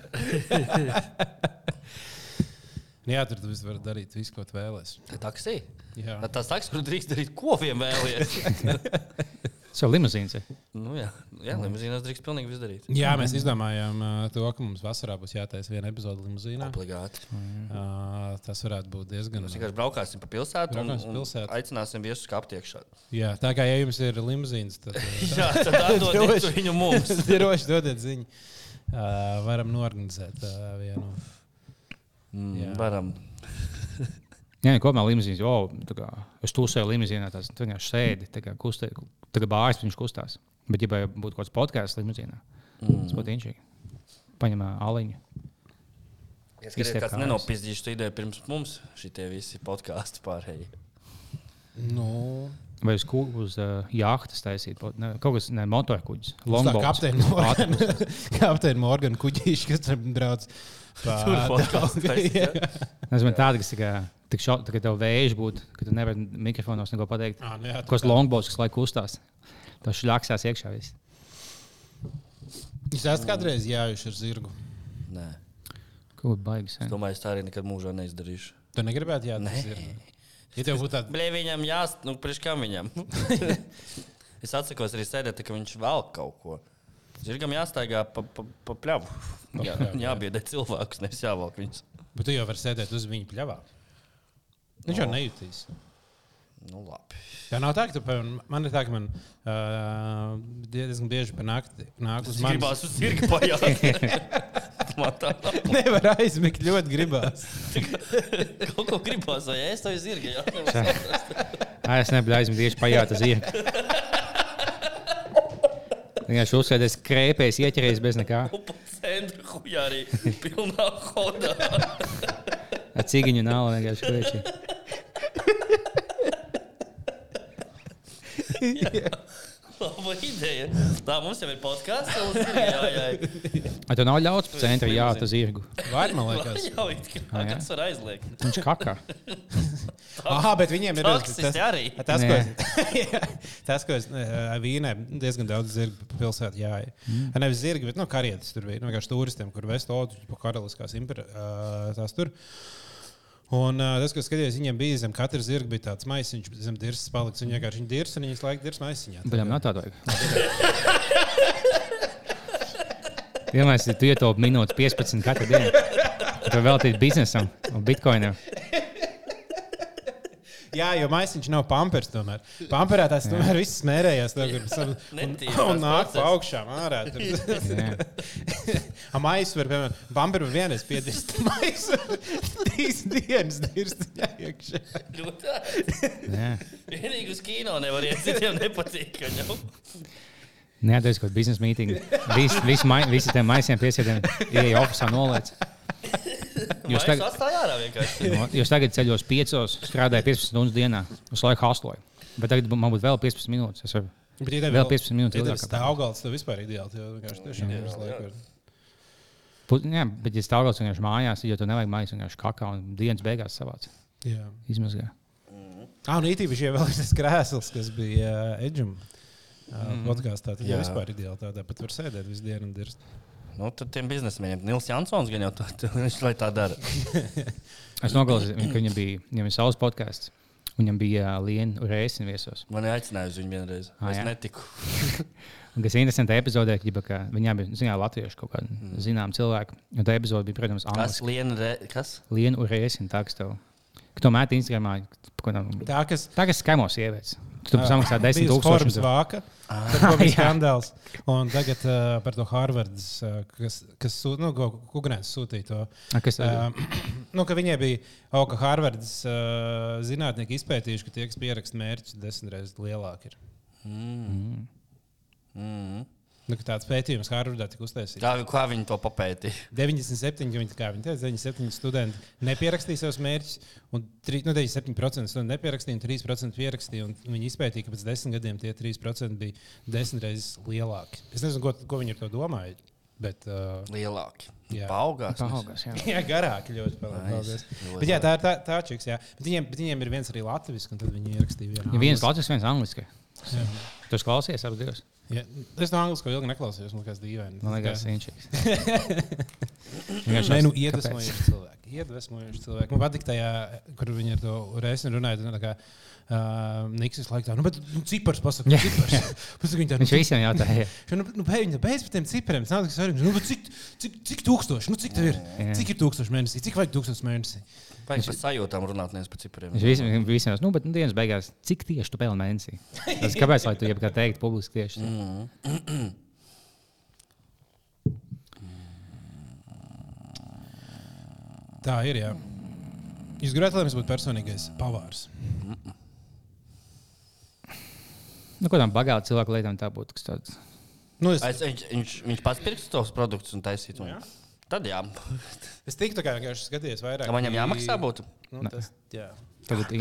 Jā, tur tu viss var darīt, visu, ko. Tā taksī. Jā. Bet tas taksī, kur drīkst darīt, ko vien vēlies. Savu limuzīnu. nu, jā, jā limuzīnās drīkst pilnīgi visu darīt. Jā, mēs izdomājām to, ka mums vasarā būs jātaisa viena epizode limuzīnā. Obligāti. Uh, tas varētu būt diezgan. Mēs vienkārši braukāsim pa pilsētu un, un pilsētu. aicināsim viesus kāpt iekšā. Jā, tā kā ja jums ir limuzīns, tad Jā, tad Droši. viņu mums. droši dodiet ziņu. Uh, varam norganizēt uh, vienu. Mm, Jā. varam. Jā, kopumā limuzīns. Oh, tā kā es tusēju limuzīnā, tas vienkārši sēdi, tā kā kustē, tā kā bājas viņš kustās. Bet, ja būtu kaut kāds podkāsts limuzīnā, tas būtu inčīgi. Paņem aliņu. Es Izstiep kāds nenopizdīšu to ideju pirms mums šitie visi podkāstu pārējie. Nu, Vai uz, ku- uz uh, jahtas taisīt, ne, kaut kas ne motorkuģis. kapteiņa Morgan, kapteiņa Morgan kuģīši, kas tur brauc. Es domāju, tāda, kas tā kā, tik šau, tā kā tev vēž būtu, ka tu nevari mikrofonos neko pateikt. Ā, nu jā, Kas longboats, kas laiku kustās. Tas šļaksās iekšā viss. Jūs esat kādreiz jājuši ar zirgu. Nē, Kaut kā baigas. es domāju, es tā arī nekad mūžā neizdarīšu. Tu negribētu zirgu. Ja tev būtu tāda. Blē, viņam jās, nu, priekš kam viņam? es atsakos arī sēdēt, ka viņš vēl kaut ko. Zirgam jāstaigā pa, pa, pa pļavu. Jā, jābiedē cilvēkus, nevis jāvelk viņus. Bet tu jau vari sēdēt uz viņa pļavā. Viņš jau nejutīs. Nu, labi. Tā nav tā, ka tu, man ir tā, ka man uh, diezgan bieži pa nakti nāk uz manis. gribās uz zirga pajāt. automātā. Nevar aizmigt, ļoti gribās. Kaut ko gribās, vai es tev zirgi? Jā, es nebiju aizmirsis tieši pajāta zirga. Vienkārši uzsēdies krēpēs, ieķerējies bez nekā. Centra huijā arī pilnā hodā. Ar cigiņu nav vienkārši krēķi. Yeah. Laba ideja. Tā mums jau ir podkāsts. Jā, jā. Vai tev nav ļauts pa centra jāt uz zirgu? Vai man liekas? Jā, kā kas var aizliegt. Viņš kakā. Ah, bet viņiem ir Taksisti arī. Tas, ko es, tas, ko es Vīnē diezgan daudz zirgu pa pilsētu jāja. Mm. Nevis zirgi, bet nu, karietis tur bija. Nu, vienkārši turistiem, kur vest odu pa karaliskās uh, tur. Un uh, tas, ko es skatījos, viņiem bija zem katra zirga, bija tāds maisiņš, zem dirzas paliks. Viņi vienkārši dirs un viņas laika dirs maisiņā. Viņam nav tāda vajag. Pirmais ir, tu ietaupi minūtes 15 katru dienu. Tu veltīji biznesam un bitkoinam. Jā, jo maisiņš nav pampers. Tomēr. Pamperā tās tomēr viss smērējās. Kur, un, un, un nāk pa augšām ārā. A maisu var, piemēram, pamperu vienreiz piedirst. Maisu trīs dienas dirst iekšā. Vienīgi uz kino nevar iet, citiem nepatīk. ka jau. Neatdevis kaut kādu biznesa mītīņu. Visi, visi, visi tiem maisiem piesēdiem ieeja oficiālā nolēc. Jūs tagad- atstāj ārā vienkārši. No, Jūs tagad ceļos 5, strādājat 15 stundas dienā, uz laiku hostloju. Bet tagad man būtu vēl 15 minūtes. Es varu Bet, ja tev vēl 15 minūtes Ja tev ilgāk. stāv galds, tad vispār ideāli. Jo vienkārši tiešām Jā, visu jā. bet, ja stāvoklis vienkārši mājās, tad jau tur nevajag maisu, vienkārši kakā un dienas beigās savāc. Jā. Izmazgā. Ah, un īpaši, ja vēl ir tas krēsls, kas bija uh, Edžam. Uh, podkāstā, tad jau vispār ideāli tādā pat var sēdēt visu dienu un dirst. Nu, tad tiem biznesmeņiem Nils Jansons gan jau tā, viņš lai tā dara. Es noklausījos, ka viņam bija, viņam ir savs podkāsts. Viņam bija Liena Reisina viesos. Man aicināja uz viņu vienreiz. Ah, Es jā? netiku. Un kas ir interesanti epizodē, ka, ka viņām bija zinām, latviešu kaut kāda mm. zināma cilvēka. Un tā epizode bija, protams, Kas re... Kas? Liena Reisina. Tā, kas tev, ka to mēt Instagramā. kādām- Tā, kas Tā kā skamo sievietes. Tu tam samaksā 10 bija Forbes tūkstoši. vāka, tad ko bija skandāls. Un tagad uh, par to Harvards, uh, kas, kas sūt, nu, ko Kugnēns sūtīja to. Kas tas Uh, nu, ka viņai bija, oh, ka Harvards uh, zinātnieki izpētījuši, ka tie, kas pieraksta mērķus, desmit reizes lielāki ir. Mm. Mm. Nu, tāds pētījums Harvardā tika uztaisīts. Kā, kā viņi to papētīja? 97, ka viņi, kā viņi teica, 97 studenti nepierakstīja savus mērķus, un tri, nu, 97% studentu nepierakstīja, un 3% pierakstīja. un Viņi izpētīja, ka pēc desmit gadiem tie 3% bija desmit reizes lielāki. Es nezinu, ko, ko viņi ar to domāja. Bet, uh, Lielāki. Paaugās. Paaugās, jā. jā, garāki ļoti. Nice. Bet, jā, tā ir tā, tā čiks, jā. Bet viņiem, bet viņiem ir viens arī latviešu, un tad viņi ierakstīja vienu. Ja viens latvijas, viens angliski. Jā. Tu klausies abus divus. Jā. Es no angļu ilgi neklausījos, man liekas, dīvaini. Man liekas, viņš Nē, nu, iedvesmojoši cilvēki. Iedvesmojoši cilvēki. Man patīk tajā, kur viņi ar to reizes runāja. nu, tā kā, Uh, Niks tā, nu, bet nu, cipars pasaka, Jā, cipars. Pasaka, viņi tā, nu, Viņš visiem jautāja, Šo, Nu, nu, beidz, beidz par tiem cipriem. Nav tik svarīgi. Nu, bet cik, cik, cik tūkstoši? Nu, cik tev ir? Jā. Cik ir tūkstoši mēnesī? Cik vajag tūkstoši mēnesī? Vajag par sajūtām runāt, nevis par cipriem. viņš visiem, visiem nu, bet nu, dienas beigās, cik tieši tu pelni mēnesī? Tas, kāpēc, lai tu jebkā teikt publiski tieši? Mm. Tā ir. Jā. Jūs gribētu, lai mums būtu personīgais pavārs. Nu, kādām bagātām cilvēku lietām tā būtu tāds. Nu, es, Es, viņš, viņš, viņš pats pirks tos produktus un taisītu. Jā. Tad jā. es tiktu kā vienkārši skatījies vairāk. Man viņam jāmaksā būtu. Nu, tas, jā. Tagad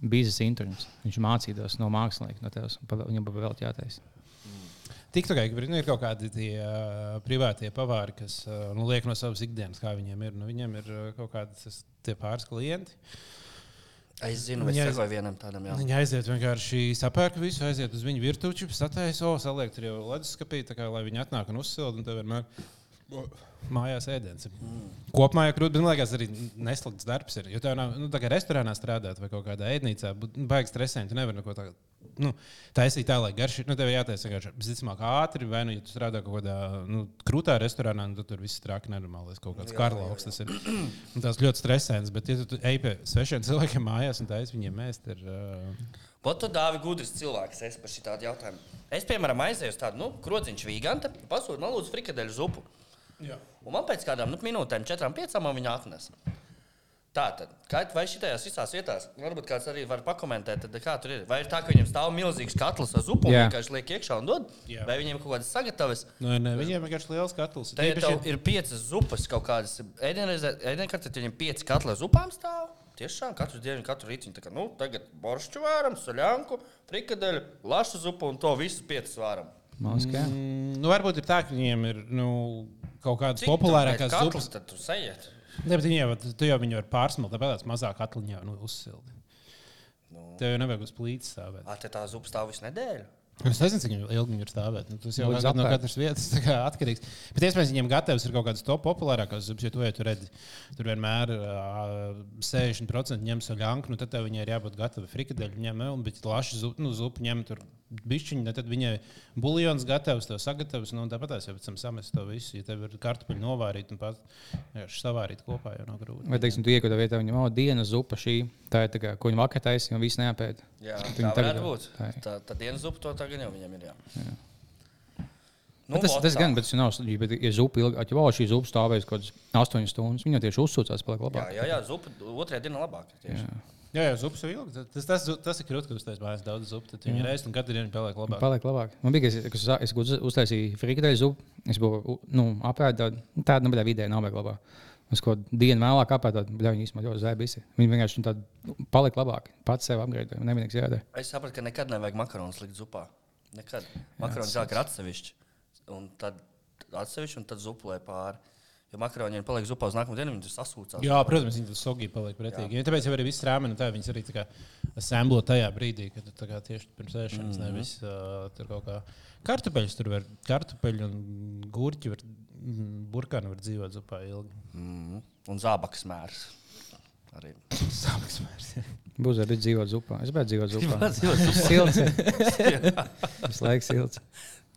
biznesa interns. Viņš mācītos no mākslinieka, no tevis. Viņam būtu vēl jātaisa. Tik kā nu, ir kaut kādi tie uh, privātie pavāri, kas uh, nu, liek no savas ikdienas, kā viņiem ir. Nu, viņiem ir uh, kaut kādi pāris klienti. Es zinu, es- sekoju vienam tādam. Jā. Viņi aiziet vienkārši sapērk visu, aiziet uz viņu virtuvi, sataiso, saliek tur jau leduskapī, tā kā lai viņi atnāk un uzsilda. Un tev vienmēr mājās ēdienas. ir. Kopumā jau krūtis, man liekas, arī neslikts darbs. Ir. Jo tev nav, nu, tā kā restorānā strādāt vai kaut kādā ēdnīcā, nu, baigi stresēni. Tu nevari neko tādu. Nu, taisīt tā, lai garš ir. Nu, tev jātaisa vienkārši visticamāk ātri, vai nu, ja tu strādā kaut kādā nu, krūtā restorānā, nu, tad tur viss traki nenormālais kaut kāds karloks. Tas ir tas ļoti stresēns. Bet, ja tu, tu ej pie svešiem cilvēkiem mājās un taisi viņiem mēst, ir. Uh, Pat tu dāvi gudrs cilvēks es par šādu jautājumu. Es, piemēram, aizēju uz tādu nu, krodziņš vīganta, pasūtu man lūdzu frikadeļu zupu. Jā. Un man pēc kādām nu, minūtēm, četrām, piecām viņa atnes. Tā tad, kā, vai šitās visās vietās, varbūt kāds arī var pakomentēt, tad, kā tur ir. Vai ir tā, ka viņiem stāv milzīgs katls ar zupu Jā. vienkārši liek iekšā un dod? Jā. Vai viņiem kaut kādas sagatavas? Nu, ne, viņiem vienkārši liels katls. Te ja tev ir piecas zupas, kaut kādas ēdienkartes, viņiem pieci katli ar zupām stāv. tiešām katru dienu, katru rītu. Tā kā, nu, tagad boršķu vāram, saļanku, frikadeļu, lašu zupu un to visu piecas vāram. Moskā. Mm, nu, varbūt ir tā, ka viņiem ir nu, kaut kādas Cik populārākās zupas. Tad tu sajiet. Ne, bet viņi jau, tu jau viņu var pārsmelt, tāpēc mazāk atliņā nu, uzsildi. Nu. Tev jau nevajag uz plīts stāvēt. Ā, te tā zupa stāv visu nedēļu. Es nezinu, cik ilgi viņi ir stāvēt. Nu, tas jau ir no katras vietas atkarīgs. Bet iespējams, viņiem gatavs ir kaut kādas top populārākās zupas, jo tu, ja tu redzi, tur vienmēr uh, 60% ņem saļanku, nu tad viņai ir jābūt gatavi frikadeļu ņem, un bet laši zupu, nu, zupu ņem tur bišķiņi, nu, tad viņai buljons gatavs, tev sagatavs, nu un tāpat tās jau pēc tam samest to visu. Ja tev ir kartupeļi novārīt un pat savārīt kopā, jau nav grūti. Vai, teiksim, tu iekļūsi vietā, viņam jau dienas zupa šī, tā ir tā kā, ko viņi vakar taisīja, un viss neapēd. Jā, tā varētu jau- būt. tā ir. Tā, tā dienas zupa to tagad jau viņam ir. Jā. Nu, tas, vot tas tā. gan, bet tas nav slikti. Bet, ja zupa ilgi, ja vēl šī zupa stāvēs kaut kādas 8 stundas, viņa tieši uzsūcās, paliek Jā, labāk. jā, jā, zupa otrajā dienā labāk. Tieši. Jā, jā, zupas ir ilgi. Tas, tas, tas ir krūtis, ka uztais mājās daudz zupu, tad viņi reizes un katru dienu paliek labāk. Paliek labāk. Man bija, ka es, es, es uz- uztaisīju frikadeļu zupu. Es biju nu, apēdis tādu, nu, bet vidēji nav vajag labāk. Es kaut kādu dienu vēlāk apēdu, bet viņi īstenībā ļoti zēbisi. Viņi vienkārši tādu nu, palika labāk. Pats sev apgādāja. Nevienīgs jādara. Es sapratu, ka nekad nevajag makaronus likt zupā. Nekad. Makaronus jāliek atsevišķi. Un tad atsevišķi, un tad zuplē pāri. Jo makaroni, ja paliek zupā uz nākamo dienu, viņi tur sasūcās. Jā, protams, viņi tur sogī paliek pretīgi. Ja, tāpēc jau arī viss rāmeni, tā viņas arī tā kā asemblo tajā brīdī, kad tu tā kā tieši pirms ēšanas, mm -hmm. nevis uh, tur kaut kā kartupeļus tur var, kartupeļu un gurķi var, burkāni var dzīvot zupā ilgi. Mm. Un zābakas mērs. Arī. Sāpes vairs. Būs arī dzīvot zupā. Es gribētu dzīvot zupā. dzīvot zupā. Silts. Tas laiks silts.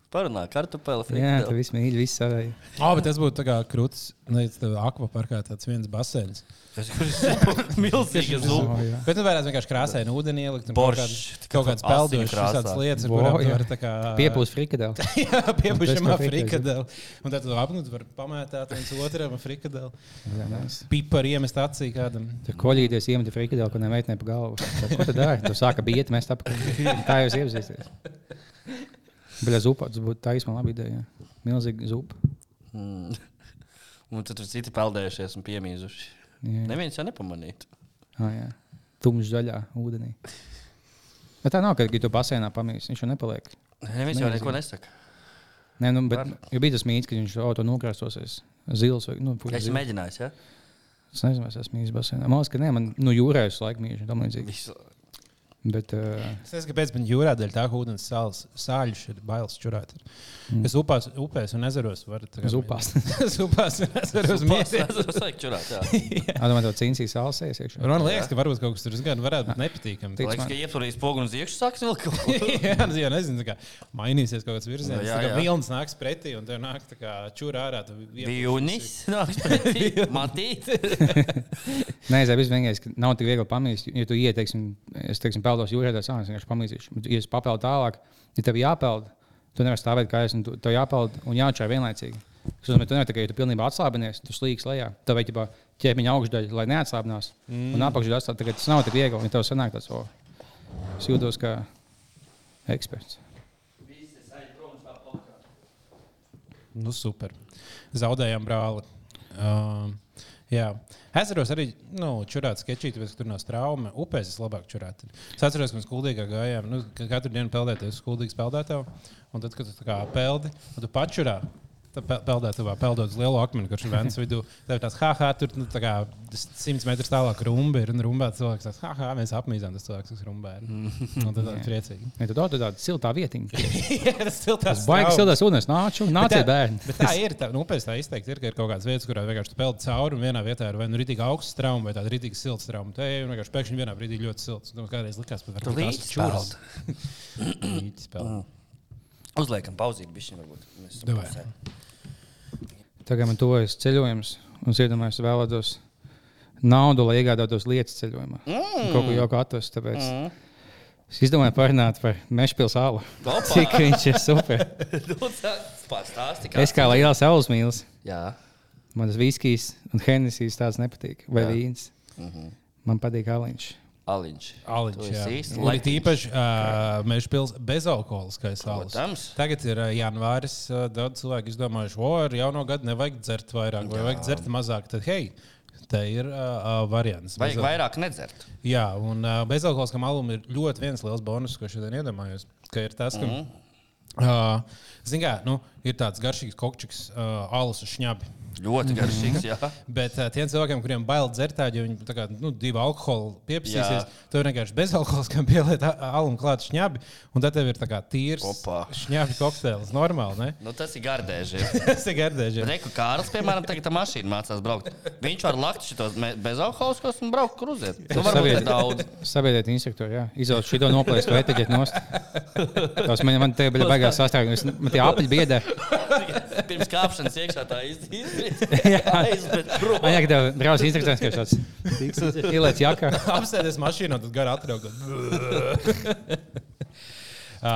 Parunā, kartupeli, Jā, tu viss mīli, viss savai. Oh, bet tas būtu tā kā krūtis, nezinu, tev akvaparkā tāds viens basēns. Tas ir. Oh, jā. Bet tu varētu vienkārši krāsaini ūdeni ielikt Boršs, kaut peldošas krāsā. visādas lietas, Vo, kurām tu jā. vari tā kā... Piepūst frikadeli. Jā, kā frikadeli. Un tad tu apnūti var pamētāt viens otram ar frikadeli. Piparu iemest acī kādam. Tur koļīties iemeti frikadeli, ko nemeitnē pa galvu. Ko tad dari? Tu sāka biet, mēs tāpēc. Tā jau iepazīsties. Bet zupa, tas būtu taisnība labi ideja. jā. Milzīga zupa. Mm. Un tad tur citi peldējušies un piemīzuši. Jā. Neviens jau nepamanītu. Ah, jā. Tumšs zaļā ūdenī. Bet tā nav, ka, ja tu basēnā pamīsi, viņš jau nepaliek. Neviens jau neko nesaka. Nē, nu, bet jo bija tas mīts, ka viņš jau to nokrāsosies. Zils vai nu, puisis Es mēģināju, ja? Es nezinu, es esmu mīlis basēnā. Man liekas, ka nē, man nu, jūrā es laikam mīlu. Bet, uh, Es nezinu, kāpēc man jūrā dēļ tā, ka ūdens sāls, sāļš ir bailes čurāt. Mm. Es upās, upēs un ezeros varu. tā kā- Zupās. Zupās un ezeros mierīgi. Jā. Domāju, to cīnīs sālsēs iekšā. Man liekas, ka varbūt kaut kas tur gan varētu būt nepatīkami. Tic Liekas, man. ka iepurīs pogu un uz iekšā sāks vēl kaut ko. jā, nu, jā, nezinu, tā kā mainīsies kaut kāds virziens. Jā, jā. Vilnis nāks pretī un tev nāk tā kā čūra ārā. Vīunis nāks pretī. Matīt. Nē, es vienkārši ka nav tik viegli pamīst. Ja tu ieteiksim, es teiksim, peldos jūrā, tad es vienkārši pamīsīšu. Bet, Ja es papeldu tālāk, ja tev jāpeld, tu nevari stāvēt kā es, un tu- tev jāpeld un jāčai vienlaicīgi. Tas nozīmē, tu nevari tikai, ja tu pilnībā atslābinies, tu slīgs lejā. Tev vajag ķipā, ķēpiņa augšdaļa, lai neatslābinās. Mm. Un apakšdaļa atstāt, tagad tas nav tik viegli. Ja tev sanāk tas, o, es jūtos kā eksperts. Nu, super. Zaudējām brāli. Um, jā. Ezeros arī nu, čurāt sketčīt, tāpēc, ka tur nav trauma. Upēs es labāk čurāt. Es atceros, ka mēs skuldīgā gājām. Nu, ka katru dienu peldēties skuldīgs peldētāju. Un tad, kad tu kā peldi, tu pačurā. Peldētavā peldot uz lielu akmeni, kurš ir vēns vidū. Tev ir tāds, ha, ha, tur nu, tā kā 100 metrus tālāk rumba ir. Un rumbā cilvēks tāds, ha, ha, mēs apmīzām tas cilvēks, kas rumbā ir. Un tad tāds priecīgi. Ja tu to tādu siltā vietiņu, Jā, tas ir tas baigs siltās ūdens, nāču, nāciet bērni. Bet tā ir. Tā, nu, pēc tā izteikti ir, ka ir kaut kādas vietas, kurās vienkārši tu peldi cauri, un vienā vietā ir vai nu rītīgi augsts trauma, vai tāda rītīgi silts trauma. Te ir vienkārši pēkšņi vienā brīdī ļoti silts. Tur kādreiz likās, ka līdzi spēled. Līdzi spēlēt. Uzliekam pauzīt, bišķiņ varbūt. Mēs esam pusē. Tagad man tuvojas ceļojums, un es iedomājos, vēlētos naudu, lai iegādātos lietas ceļojumā. Mm. Kaut ko jau atvestu. Tāpēc mm. es izdomāju parunāt par Mešpils alu. Opa! Cik viņš ir super. Pastāsti, Es kā liels saules mīlis. Jā. Man tas viskijs un henisijas tāds nepatīk. Vai Jā. vīns. Mm -hmm. Man patīk aliņš. Aliņš. Aliņš, jā. īsti Un it īpaši uh, mēs pils bezalkoholiskais alus. Protams. Tagad ir uh, janvāris. Uh, daudz cilvēku izdomājuši, o, ar jauno gadu nevajag dzert vairāk, vai vajag dzert mazāk. Tad, hei, Tā ir uh, variants. Vajag Bez- vairāk nedzert. Jā, un uh, bezalkoholiskam alum ir ļoti viens liels bonus, ko šodien iedomājos. Ka ir tas, ka, mm. uh, zin kā, nu, ir tāds garšīgs kokčiks, uh, alus uz šņabi. Ļoti garšīgs. Jā. Bet uh, tiem cilvēkiem, kuriem bail dzert tādu, jo viņi tā kā, nu, divu alkoholu pieprasīsies, Jā. tad vienkārši bezalkoholiskam pieliet a- alumu klāt šņabi, un tad tev ir tā kā tīrs Opa. šņabi kokteils. Normāli, ne? Nu, tas ir gardēži. Tas ir gardēži. Reku Kārls, piemēram, tagad tā mašīna mācās braukt. Viņš var lakt šitos bezalkoholiskos un braukt kruzēt. Nu, varbūt daudz. Sabiedriet instruktori, jā. Izvēlēt šo noplēst vai etiķēt nost. Tas man, man te bija baigās sastāvdaļas. Man tie apļi biedē. Pirms kāpšanas iekšā tā izdarīt. Man jāsaka, tev brauc instruktors, ka tāds ieliec jakā. Apsēties mašīnā, tad gar atraugot.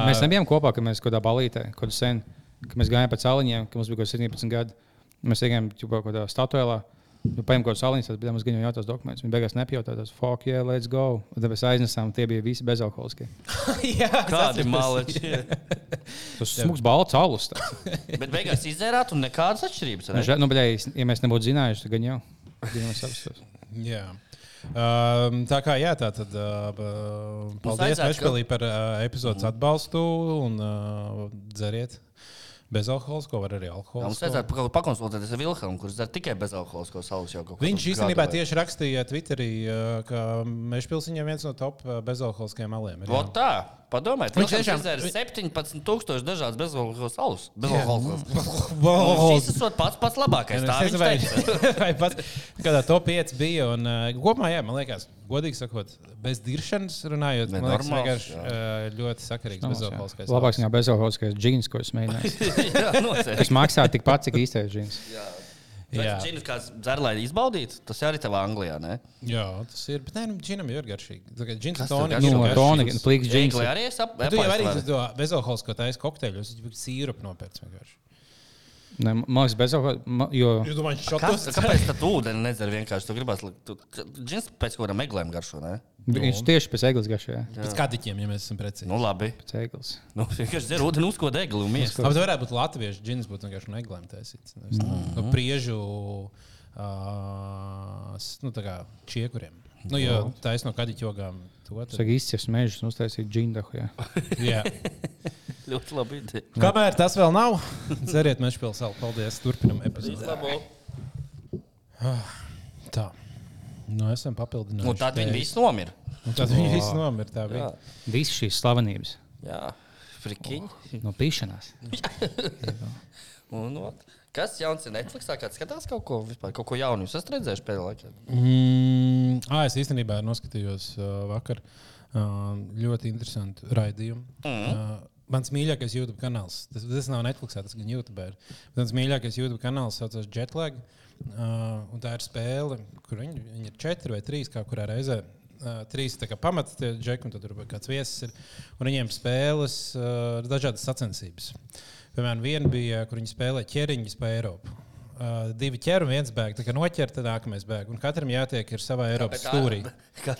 Mēs nebijām kopā, kad mēs kaut kādā balītē, kaut kādā sen, kad mēs gājām pa celiņiem, kad mums bija kaut kāds 17 gadi. Mēs gājām kaut kādā statuēlā. Nu, Paņēma kaut kādu saliņu, tad bija mums gan jau tās dokumentus. Viņi beigās nepjautā, tas fuck, yeah, let's go. Un tad mēs aiznesām, tie bija visi bezalkoholiskie. Jā, Kādi maleči. Tas smūgs balts alus. Bet beigās izdzērāt un nekādas atšķirības. Nu, žēl- Nu, bet, ja mēs nebūtu zinājuši, tad gan jau. Jā. Um, tā kā jā, tā tad uh, paldies Mešpēlī par uh, epizodes atbalstu un uh, dzeriet bezalkoholisko, var arī Jā, Mums alkoholisko. vajadzētu pakonsultēties ar Vilhelmu, kurš dzer tikai bezalkoholisko salus jau kaut ko. Viņš īstenībā tieši rakstīja Twitterī, ka Mešpils viņam viens no top bezalkoholiskajiem aliem. ir, tā, padomājiet, Viņš tiešām- ir 17,000 dažādas bezalkoholiskos salus. Bezalkoholiskos. Šis esot pats pats labākais. Es Tā nezinu, viņš vai, vai pats kādā top 5 bija. Un, kopumā, jā, man liekas, godīgi sakot, bez diršanas runājot, Ne, man liekas, vienkārši jā. uh, ļoti sakarīgs bezalkoholiskais. Labāks nekā bezalkoholiskais džins, ko es mēģināju. Jā. Tas maksā tikpat, cik īstais džins. Jā. Džins kāds dzer, lai izbaudītu, tas arī tev Anglijā, ne? Jā, tas ir. Bet, nē, nu, džinam ir garšīgi. Tā kā džins tev toniks. Nu, toniku, plīks džins. Anglijā arī es ap, Tu jau arī to bezalkoholisko taisa kokteļus, viņš sīrupu nopērts vienkārši. Ne, Man liekas, bezalkoholiskais, jo Jūs domājat, Kā, šotos? kāpēc tad ūdeni nedzer vienkārši? Tu gribās, likt- tu, džins pēc kaut kādām meklējumiem garšo, ne? viņš tieši pēc eglis garšajā. Pēc kadiķiem, ja mēs esam precīzi. Nu, labi. Pēc eglis. Nu, vienkārši dzer ūdeni, uzko deglu un mies. Labi, varētu būt latviešu džins, būtu vienkārši no eglēm taisīts. nevis no- No priežu uh, nu, tā kā čiekuriem. Nu, jo taisa no kadiķa jogām. To, tad, Saka, izcils mežus uztaisīt džindahu. jā. jā. Ļoti labi. ideja. Kamēr tas vēl nav, dzeriet mešpils salu. Paldies. Turpinam epizodi. Tā. Nu, esam papildinājuši. Un tad viņi visi nomira. Un tad viņi visi nomira. Tā bija. Visas šīs slavenības Jā, frikiņi. no pīšanās. Un, ot, kas jauns ir Netflixā? Kāds skatās kaut ko, vispār, kaut ko jaunu? Jūs esat redzējuši pēdējā laikā? Mm, ah, es īstenībā noskatījos uh, vakar uh, ļoti interesantu raidījumu. Mm. Uh, mans mīļākais YouTube kanāls, tas, tas nav Netflix, tas gan YouTube. Mans mīļākais YouTube kanāls saucas Jetlag. Uh, un tā ir spēle, kur viņi, viņi ir četri vai trīs, kā kurā reizē. Uh, trīs tā kā pamata tie džeki, un tad tur kāds viesis ir. Un viņiem spēles uh, dažādas sacensības. Piemēram, viena bija, kur viņi spēlē ķeriņus pa Eiropu. Uh, divi ķer un viens bēg. Tā kā noķer, tad nākamais bēg. Un katram jātiek ir savā Eiropas stūrī. Kā,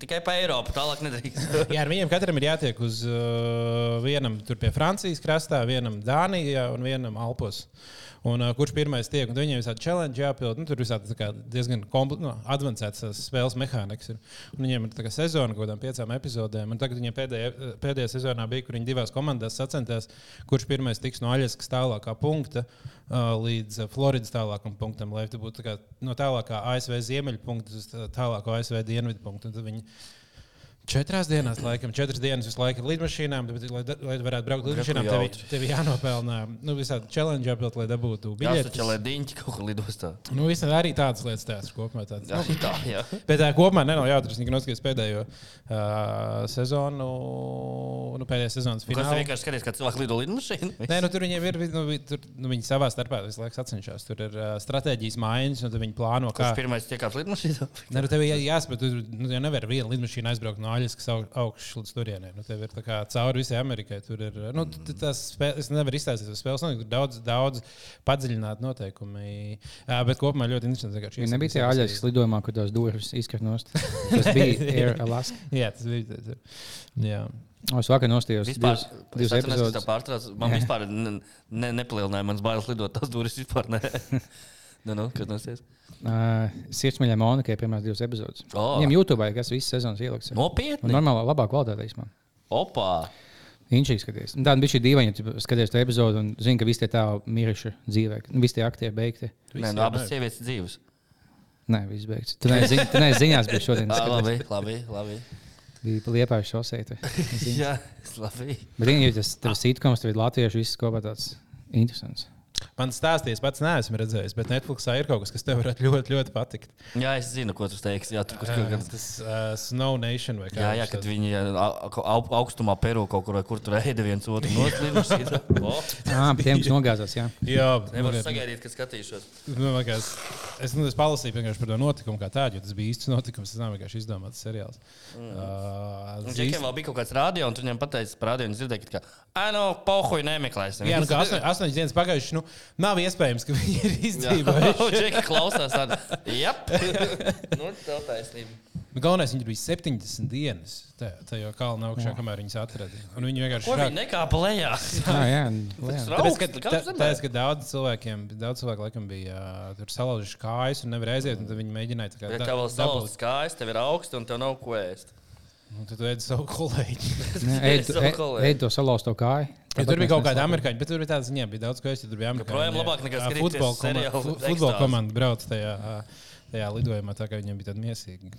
tikai pa Eiropu, tālāk nedrīkst. Jā, ar viņiem katram ir jātiek uz uh, vienam tur pie Francijas krastā, vienam Dānijā un vienam Alpos. Un, uh, kurš pirmais tiek? Un viņiem ir tāda challenge jāpild. Nu, tur ir diezgan kompl- nu, avansēts spēles mehānisms. Viņiem ir tā kā sezona kaut kādām piecām epizodēm. Un tagad viņiem pēdējā, pēdējā sezonā bija, kur viņi divās komandās sacensties, kurš pirmais tiks no Aļaskas tālākā punkta uh, līdz uh, Floridas tālākam punktam, lai tu būtu tā kā no tālākā ASV ziemeļu punkta uz tā- tālāko ASV dienvidu punktu. Un tad viņi Četrās dienās, laikam, četras dienas visu laiku ar lidmašīnām, bet, lai, lai varētu braukt ar lidmašīnām, tev, tev jānopelnā nu, visādi challenge, apbild, lai dabūtu Jā, tas lai diņķi kaut kur lidostā. Nu, visādi arī tādas lietas tās kopumā. Tādas. Jā, Nu, tā, jā. bet tā kopumā nav jautri. Es tikai noskatījos pēdējo uh, sezonu, nu, pēdējā sezonas Kas tev finālu. vienkārši skaties, kā cilvēki lido lidmašīnu? Nē, nu, tur viņiem ir, nu, tur, nu, viņi savā starpā visu laiku sacenšas. Tur ir uh, stratēģijas maiņas, un viņi plāno, kā. Kurš pirmais tiek kāps lidmašīnā? Nē, nu, tev ir jā- jāsaprot, tu nu, jau nevar viena lidmašīna aizbraukt no Aļaskas au- augšas līdz turienei. Nu, tev ir tā kā cauri visai Amerikai. Tur ir, nu, tas spēle, es nevaru izstāstīt par spēles, nu, tur daudz, daudz padziļināt noteikumi. Jā, bet kopumā ļoti interesanti. Viņa nebija tajā aļas visas- lidojumā, kur tās durvis izkrīt nost. Tas bija Air Alaska. Jā, tas bija. tas ir- Jā. O, Es vakar nostājos Vispār, divas, divas atceros, ka tā epizodes. Man vispār ne, ne, nepalielināja manas bailes lidot tās durvis vispār. Ne. Nu, nu, kad nosies? Uh, Sirdsmīļā Monikai pirmās divas epizodes. O. Viņam YouTube, kas visas sezonas ielikts. ir. Un Nopietni. normālā, labā kvalitātē īstenībā. Opā. Viņš skaties. Tā bija šī dīvaina, ja skaties to epizodu un zina, ka visi tie tā miruši dzīvē. Visi tie aktieri beigti. Nē, nu, abas sievietes dzīves. Nē, viss beigts. Tu neesi zi- tu neesi ziņās, bet šodien skaties. labi, labi, labi. bija liepājuši šosei. Jā, labi. Bet viņi ir tas tev sitkoms, tev ir latviešu viss kopā tāds interesants. Man stāstījis, pats neesmu redzējis, bet Netflixā ir kaut kas, kas tev varētu ļoti, ļoti patikt. Jā, es zinu, ko tu teiksi. Jā, tur kaut kas tas uh, Snow Nation vai kā Jā, jā, kad tāds- viņi au- au- augstumā Peru kaut kur, kur tur ēda viens otru noslīduši. Ah, bet tiem, kas nogāzās, jā. Jā, Nevar bet- sagaidīt, ka skatīšos. Nu, liekas, es, nu, es palasīju vienkārši par to notikumu, kā tādu, jo tas bija īsts notikums. Tas nav vienkārši izdomāts seriāls. Mm. Uh, Un Džekiem vēl bija kaut kāds rādio, un tu viņam pateici par rādio, un es dzirdēju, ka, ah, no, pohuļ nemeklēsim. Jā, nu, kā astoņ- astoņas dienas pagājušas, nu, nav iespējams, ka viņi ir izdzīvojuši. Džeki klausās tādu. Jā, nu, tev taisnība. Nu, Galvenais, viņi bija 70 dienas tajā, kalna augšā, kamēr viņas atrada. Un viņi vienkārši Ko viņi šāk- nekāpa lejā? Jā, jā, jā. Tāpēc, ka, tā, tāpēc, ka daudz cilvēkiem, daudz cilvēku laikam bija uh, tur salauzuši kājas un nevarēja aiziet. un tad Viņi mēģināja tā kā Ja tev vēl dabūt. salauzts kājas, tev ir augsts, un tev nav ko ēst. Un Tad tu ēdi savu kolēģi. Ej- kolēģi. ej to salauzt kāju. Ja tur bija kaut kāda amerikāņu, bet tur bija tāda ziņa, bija daudz ko es tur biju amerikāņu. Joprojām labāk nekā futbola komanda-. Futbola komanda brauc tajā, tajā lidojumā, tā kā viņiem bija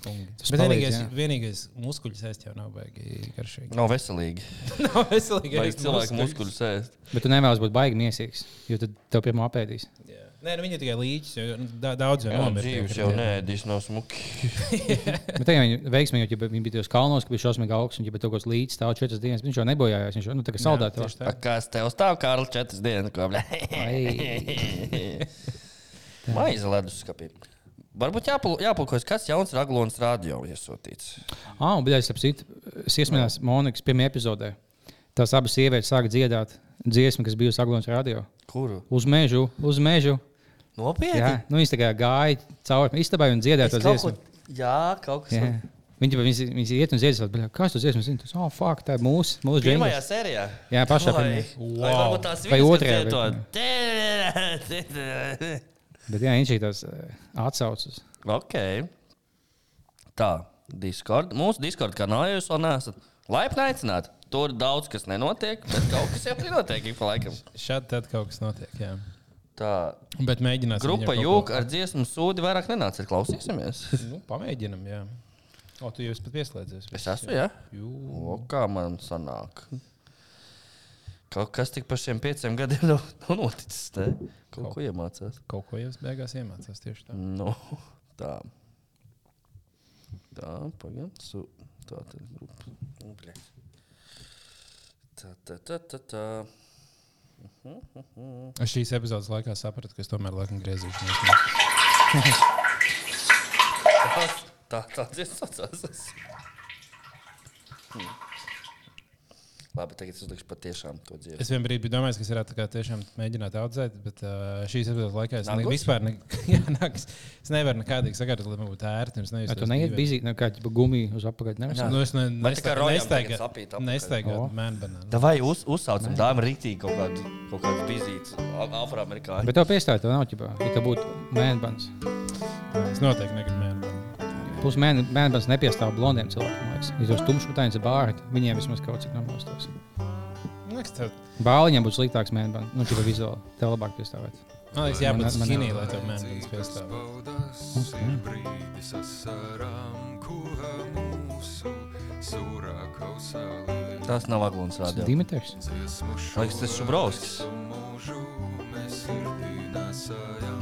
kungi. Tas Bet palīdz, vienīgais, jā. vienīgais muskuļu sēst jau nav baigi garšīgi. Nav veselīgi. Nav veselīgi. Vajag cilvēku muskuļus ēst. Bet tu nevēlies būt baigi miesīgs, jo tad tev pirmo apēdīs. Jā. Nē, nu viņi tikai līķis, jo nu, da, daudz jau Jā, nomirst. dzīves jau nēdīs nav smuki. Bet jau viņi veiksmīgi, jo viņi bija tajos kalnos, ka bija šausmīgi augsts, un ja tur kaut kāds līdz stāv četras dienas, viņš jau nebojājās. Viņš jau nu, tā kā saldēta. tieši tā. Kas tev stāv, Kārl, četras dienas? Ko? Maize leduskapī. Varbūt jāpulkojas, kas jauns Raglons radio iesūtīts. Ah, un bija apsīt, es iesmējos Monikas pirmajā epizodē. Tās abas sievietes sāka dziedāt dziesmu, kas bijusi Aglons radio. Kuru? Uz mežu, uz mežu. Nopietni? Jā, nu, viņas gāja cauri istabai un dziedāja to dziesmu. ko- Jā, kaut kas Jā. Viņi viņas, viņas iet un dziedās, bet kas tas dziesmas zina? Tas, oh, fuck, tā ir mūsu, mūsu Pirmajā džingls. sērijā. Jā, pašā pirmajā. vai otrajā? Bet jā, viņš ir tās atsaucas. Ok. Tā, Discord. Mūsu Discord kanālā jūs vēl neesat. Laipni aicināti. Tur daudz kas nenotiek, bet kaut kas jau ir notiek ik pa laikam. Šādi tad kaut kas notiek. Jā. Tā Bet mēģināsim. grupa kaut jūka ar dziesmu sūdi vairāk nenāca. Klausīsimies. Nu, pamēģinam, jā. O, tu jau esi pat pieslēdzies. Es esmu, jā. Jū. O, kā man sanāk? Kaut kas tik par šiem pieciem gadiem nav, nav noticis. Te? Kaut ko iemācās. Kaut ko jau es beigās iemācījos tieši tā. No, tā. Tā, pagaidi. Su... Tā tad grupa. Nu, bļa. Tā, tā, tā, tā, tā. Es šīs epizodes laikā sapratu, ka es tomēr laikam griezīšos. Tā, tā, tā dziesma saucās. Labi, tagad es uzlikšu patiešām to dziesmu. Es vienbrīd biju domājis, ka es varētu tā kā tiešām mēģināt audzēt, bet uh, šīs epizodes laikā es ne, vispār ne, jā, nagus. es nevaru nekādīgi sakārtot, lai man būtu ērti. es nejustos tu neiet bizī, nu, kā ģipa gumiju uz apakaļ? Sākt? Nu, es ne, sapīt apakaļ? nestaigāju O. mēnbanānu. Vai uz, uzsaucam dāmu rītīgi kaut kādu, kaut kādu bizītu afroamerikāņu? Bet tev piestāja, tev nav ģipa, ja tev būtu mēnbans. Es noteikti negribu. Plus mēnbans nepiestāv blondiem cilvēkiem. man liekas. Ja tos tumšmutains ir bārti, viņiem vismaz kaut cik tev- Bāliņiem būtu sliktāks mēnbans. Nu, ģipa vizuāli. Tev labāk piestāvēt. man liekas, jābūt skinī, lai tev mēnbanāns piestāv. Tas nav Aglons radio. Dimitrs. Dziesmu Liekas, tas Šubrovskis.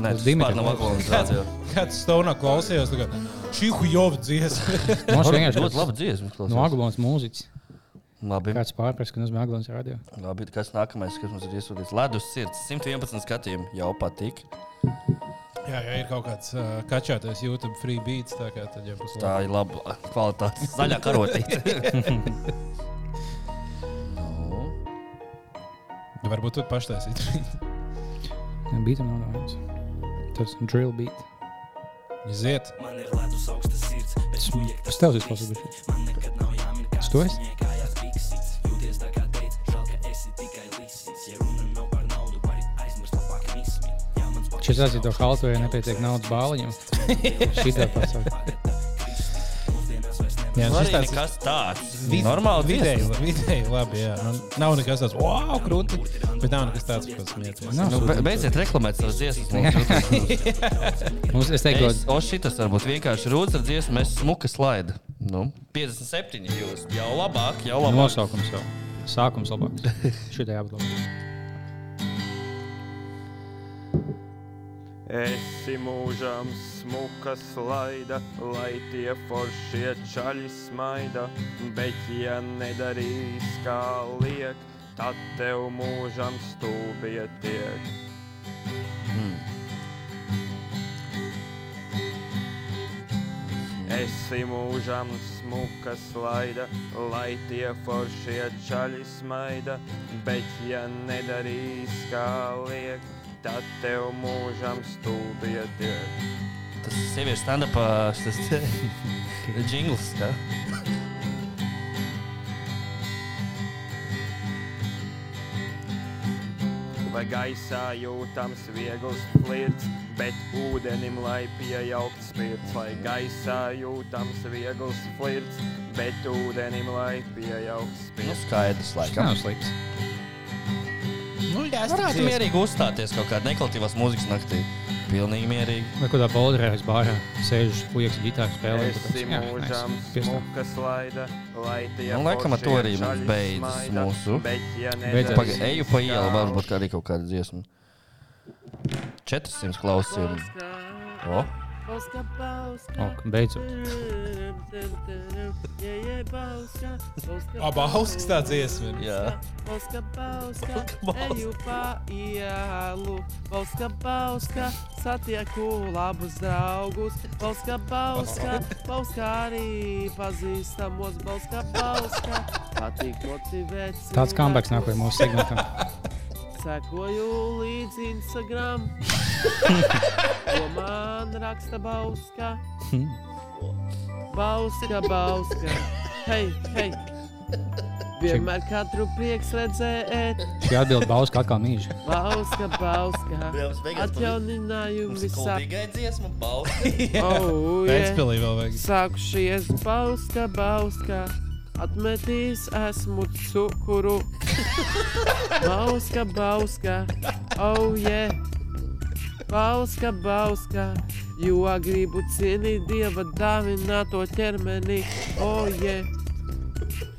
Nē, Tas Dimitris nav Aglons radio. Kāds stāvā klausījās, kā šī hujova dziesma. Mums vienkārši ļoti laba dziesma. No. Aglons mūziķis. Labi. Kāds pārprast, ka bija Aglons radio. Labi, kas nākamais, kas mums ir iesūtīts? Ledus sirds, 111 skatījumi. Jau patīk. Jā, ja ir kaut kāds uh, kačātais YouTube free beats, tā kā tad būs Tā ir laba kvalitāte. Zaļā karotīte. nu, labi. Varbūt tu paštaisīt. Beatam nav nevienas. Tas ir drill beat. Iziet. Man ir ledus augsta sirds, bet projekta Es tev izklausos, bet man nekad nav jāmin Es to es? Šis tas ir to haltu, ja nepietiek naudas bāliņam. Šitā pasaka. Jā, šis arī tāds nekas tāds. Normāli vidēji, vidēji labi. Jā. Nu, nav nekas tāds, wow, krūti. Bet nav nekas tāds, kas smieties. Nu, be, beidziet reklamēt savas dziesmas. mums. Es teiktu, o, šitas varbūt vienkārši rūtas ar dziesmu, mēs smuka slaida. Nu, 57 jūs. Jau labāk, jau ka labāk. nosaukums jau. Sākums labāks. Šitā jābūt labāk. Esi mūžam smuka slaida, lai tie foršie čaļi smaida, bet ja nedarīs kā liek, tad tev mūžam stūbie tiek. Esi mūžam smuka slaida, lai tie foršie čaļi smaida, bet ja nedarīs kā liek, tad tev mūžam stūbie tiek. Tas ir sieviešu stand-upā, tas jingls. Ja? Vai gaisā jūtams viegls flirts, bet ūdenim lai pieaugt spirts. Vai gaisā jūtams viegls flirts, bet ūdenim lai pieaugt Nu, spirts. skaidrs, Tas laikam. nav slikts. Nu, jā, Varētu mierīgi uzstāties kaut kādā nekvalitatīvās mūzikas naktī. Pilnīgi mierīgi. Vai kādā boldrēs bārā sēž puikas ģitāru spēlē. Esi mūžam smuka slaida, lai tie Nu, laikam ar to arī mums beidzas mūsu- Beidzas. Paga, eju pa ielu, varbūt arī kaut kāda dziesma. 400 klausījumi. O, O, beidzot. Abā hauskas tā dziesma. jā. Pauska, Polska eju pa ielu. Polska pauska, satieku labus draugus. Polska pauska, pauska arī pazīstamos. Polska pauska, patīk motivēt. Tāds comebacks cilvēkus. nākamajam mūsu segmentam. Sekoju līdzi Instagram. Ko man raksta Bauska? Bauska, Bauska. Hei, hei! Vienmēr katru prieks redzēt, Šī atbilde Bauska atkal mīž. Bauska, Bauska. Atjauninājumi visā. Kuldīgai dziesma, balss. Oh, yeah. Pēcpilī vēl vajag. Sākušies Bauska, Bauska. Atmetīs esmu cukuru. Bauska, Bauska. Oh, yeah. Bauska, Bauska. Jo gribu cienīt dieva dāvināto ķermeni. Oh, yeah.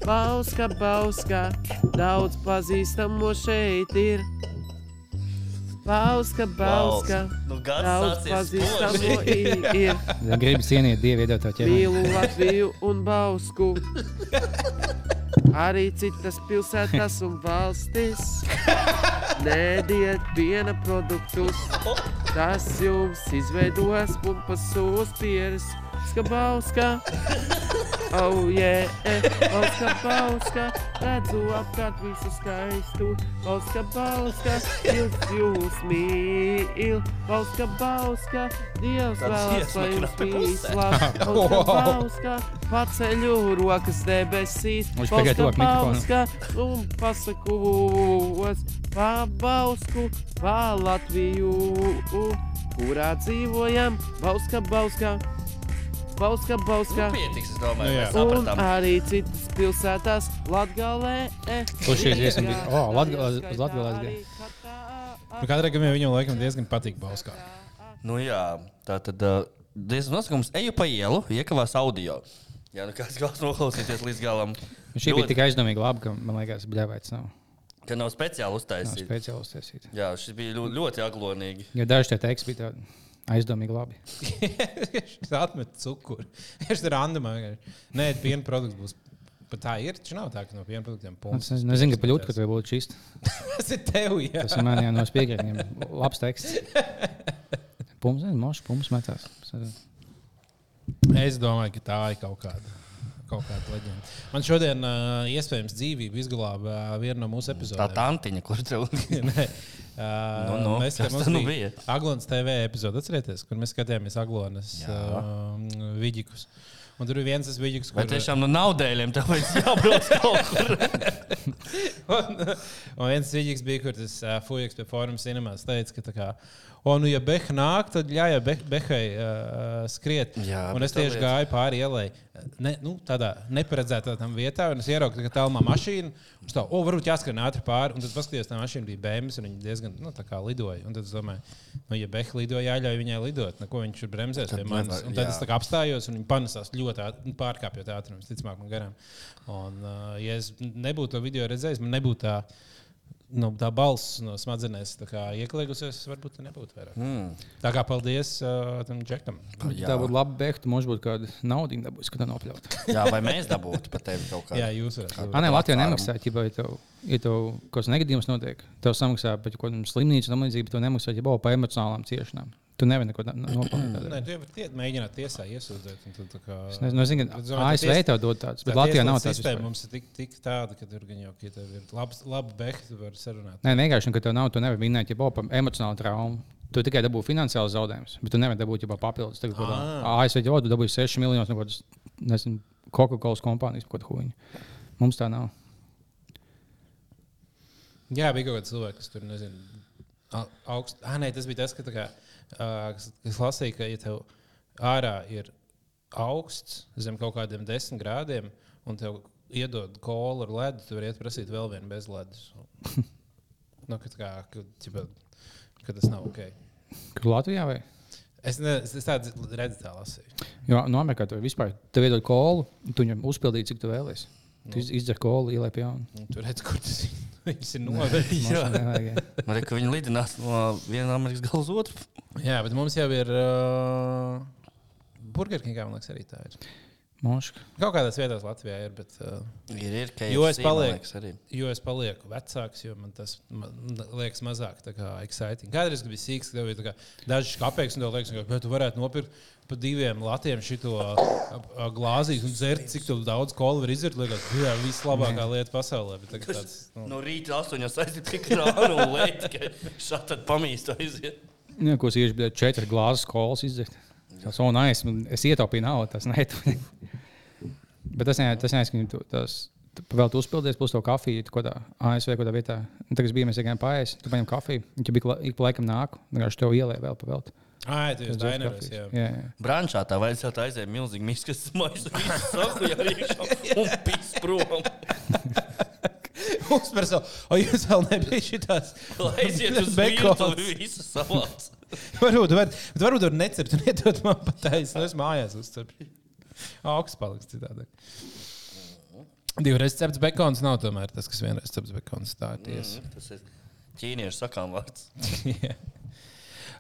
Bauska, Bauska. Daudz pazīstamo šeit ir. Bauska, Bauska. Nu, gads Daudz pazīstamo ir. Ja gribi cienīt dievu iedotā ķermeni. Mīlu Latviju un Bausku. Arī citas pilsētas un valstis. Nēdiet piena produktus. Tas jums izveidos pumpas uzpieris. Skabauska. Oh, yeah, eh, Bauska, Bauska, redzu apkārt visu skaistu. Bauska, Bauska, jūs jūs mīl. Bauska, Bauska, Dievs vēlas, lai jums labs. Bauska, Bauska, paceļu rokas debesīs. Mikrofonu. Bauska, un pasakos, pa Bausku, pa Latviju, kurā dzīvojam. Bauska, Bauska, Bauska, Bauska. Nu, pietiks, es domāju, Nu, mēs Un sapratām. arī citas pilsētās, Latvijā. Kur šī dziesma bija? O, Latgalē- Latgalē. Nu, Katrā gadījumā viņam laikam diezgan patīk Bauskā. Nu, jā, tā tad uh, diezgan nosaukums. Eju pa ielu, iekavās audio. Jā, nu kāds gals noklausīties līdz galam. Nu, Šī bija tik aizdomīga laba, ka man liekas, bļāvēts nav. Ka nav speciāli Nav uztaisīts. speciāli uztaisīta. Jā, šis bija ļoti, ļoti aglonīgi. Jo daži tie teksti bija tādi aizdomīgi labi. Viņš atmet cukuru. Viņš tur randamā. vienkārši. Nē, piena produkts būs. Bet tā ir. Taču nav tā, ka no piena produktiem Es punkts. nezinu, ka paļūt, ka tev būtu šis. Tas ir tev, jā. Tas ir man jau no spiegriem. Labs teksts. Pums, nezinu, mošs, pums metās. Es domāju, ka tā ir kaut kāda. Kaut kāda leģenda. Man šodien uh, iespējams dzīvību izglāba uh, viena no mūsu Tā epizodēm. tantiņa, kur tev Nē. Uh, Nu, nu, mēs tad nu bija? Aglons TV epizode, atcerieties, kur mēs skatījāmies Aglonas uh, vidikus. Un tur ir viens tas vidiks, Vai kur tiešām no naudēļiem tev vajag jābrauc kaut kur? un, un viens cīņķis bija, kur tas uh, Fujaks pie Fóruma cinemās teica, ka tā kā, o, nu, ja Beha nāk, tad ļauj Be Behai uh, skriet. Jā, un es tieši gāju pāri ielai, ne, nu, tādā neparedzētā tam vietā, un es ieraugu, ka tālumā mašīna, un tā, o, varbūt jāskrien ātri pāri, un tad paskatījos, tā mašīna bija bēmas, un viņi diezgan, nu, tā kā lidoja. Un tad es domāju, nu, ja Beha lidoja, jāļauj viņai lidot, neko viņš ir bremzēs Tad pie manis. Un tad jā. es tā kā apstājos, un viņi panesās ļoti ātri, nu, pārkāpjot ātrumu, ticamāk, man garām. Un, uh, ja es nebūtu to video redzējis, man nebūtu tā, nu, tā balss no smadzenēs tā kā iekliegusies, varbūt tā nebūtu vairāk. Mm. Tā kā paldies uh, tam džekam. Jā. Tā būtu labi, bet mums būtu kāda nauda, dabūs, ka tā nopļaut. Jā, vai mēs dabūtu par tevi kaut kādu? Jā, jūs varat. Ah, nē, Latvijā nemaksā. Ja tev, ja tev kaut kas negadījums notiek, tev samaksā par kaut kādām slimnīcām, tam līdzīgi, tev nemaksā jau par emocionālām ciešanām. Tu nevari neko nopelnīt. Nē, tu jau tie, mēģināt tiesā iesūdzēt. tad kā- Es nezinu, es zinu, ka tā ASV ties- tev dod tādas, bet tā Latvijā nav tādas. sistēma vispār. Mums ir tik, tik tāda, ka tur gan jau ir labs, labi behti, tu vari sarunāt. Nē, vienkārši, ka tev nav, tu nevari vinēt, ja par emocionālu traumu. Tu tikai dabūji finansiālu zaudējumus, bet tu nevari dabūt jau papildus. Tagad, Ah. ASV jau dabūji 6 miljonus no kādas, nezinu, Coca-Cola kompānijas, kaut ko huīņu. Mums tā nav. Jā, bija kaut kāds cilvēks, kas tur nezinu, au- augst. Ah, nē, tas bija tas, ka, tā kā, kas, kas lasīja, ka, ja tev ārā ir augsts zem kaut kādiem desmit grādiem, un tev iedod kolu ar ledu, tu vari iet prasīt vēl vienu bez ledus. nu, ka, tā kā, ka, ķipa, ka tas nav ok. Kur Latvijā vai? Es, ne, es tādu redzu, tā lasīju. Jo no Amerikā tur vispār tev iedod kolu, tu viņam uzpildīji, cik tu vēlies. Tu iz- izdzer kolu, ielai pie jauna. Un Tu redz, kur tas ir. Viņas ir nodeļas. Jā. Man liekas, ka viņi lidinās no viena Amerikas gala uz otru. Jā, bet mums jau ir. Uh, Burgerkingā, man liekas, arī tā ir. Moška. Kaut kādās vietās Latvijā ir, bet. Uh, Ir, ir Jo es KFC, palieku. Jo es palieku vecāks, jo man tas man liekas mazāk tā kā exciting. Kādreiz, bija sīgs, tev bija tā kā daži skāpēks, un tev liekas, ka tu varētu nopirkt pa diviem latiem šo glāzīt un dzert, cik tu daudz kola var izdzert. Liekas, jā, vislabākā lieta pasaulē. Bet tagad tāds, nu, No rīta astoņos aizsīt pie krāna un lēt, ka šādi tad pamīst to iziet. Jā, ko es iešu, bet četras glāzes kolas izdzert. Tas un aiz, es ietaupīju naudu, tas nē. Bet tas nē, ka viņi tu Vēl tu uzpildies, plus to kafiju, kaut kādā ASV kaut kādā vietā. Un Tagad es biju, mēs gājām pāriest, tu paņem kafiju, viņš bija ik pa laikam nāk, vienkārši tev ielēja vēl pa velti. tu esi Tas. Jā, jā. Brančā tā vajadzētu aiziet milzīgi miskas visu saku jau iekšā un pis prom. Uzsver savu, o jūs vēl nebija šitās. Lai aiziet uz virtuvi visu savāc. Varbūt, var, bet varbūt tur necept un iedot man pa taisnu. Es mājās uzcepu. Augsts paliks citādi. Divreiz cepts bekons nav tomēr tas, kas vienreiz cepts bekons. Tā ir tiesa. Mm, Tas ir ķīniešu sakām vārds.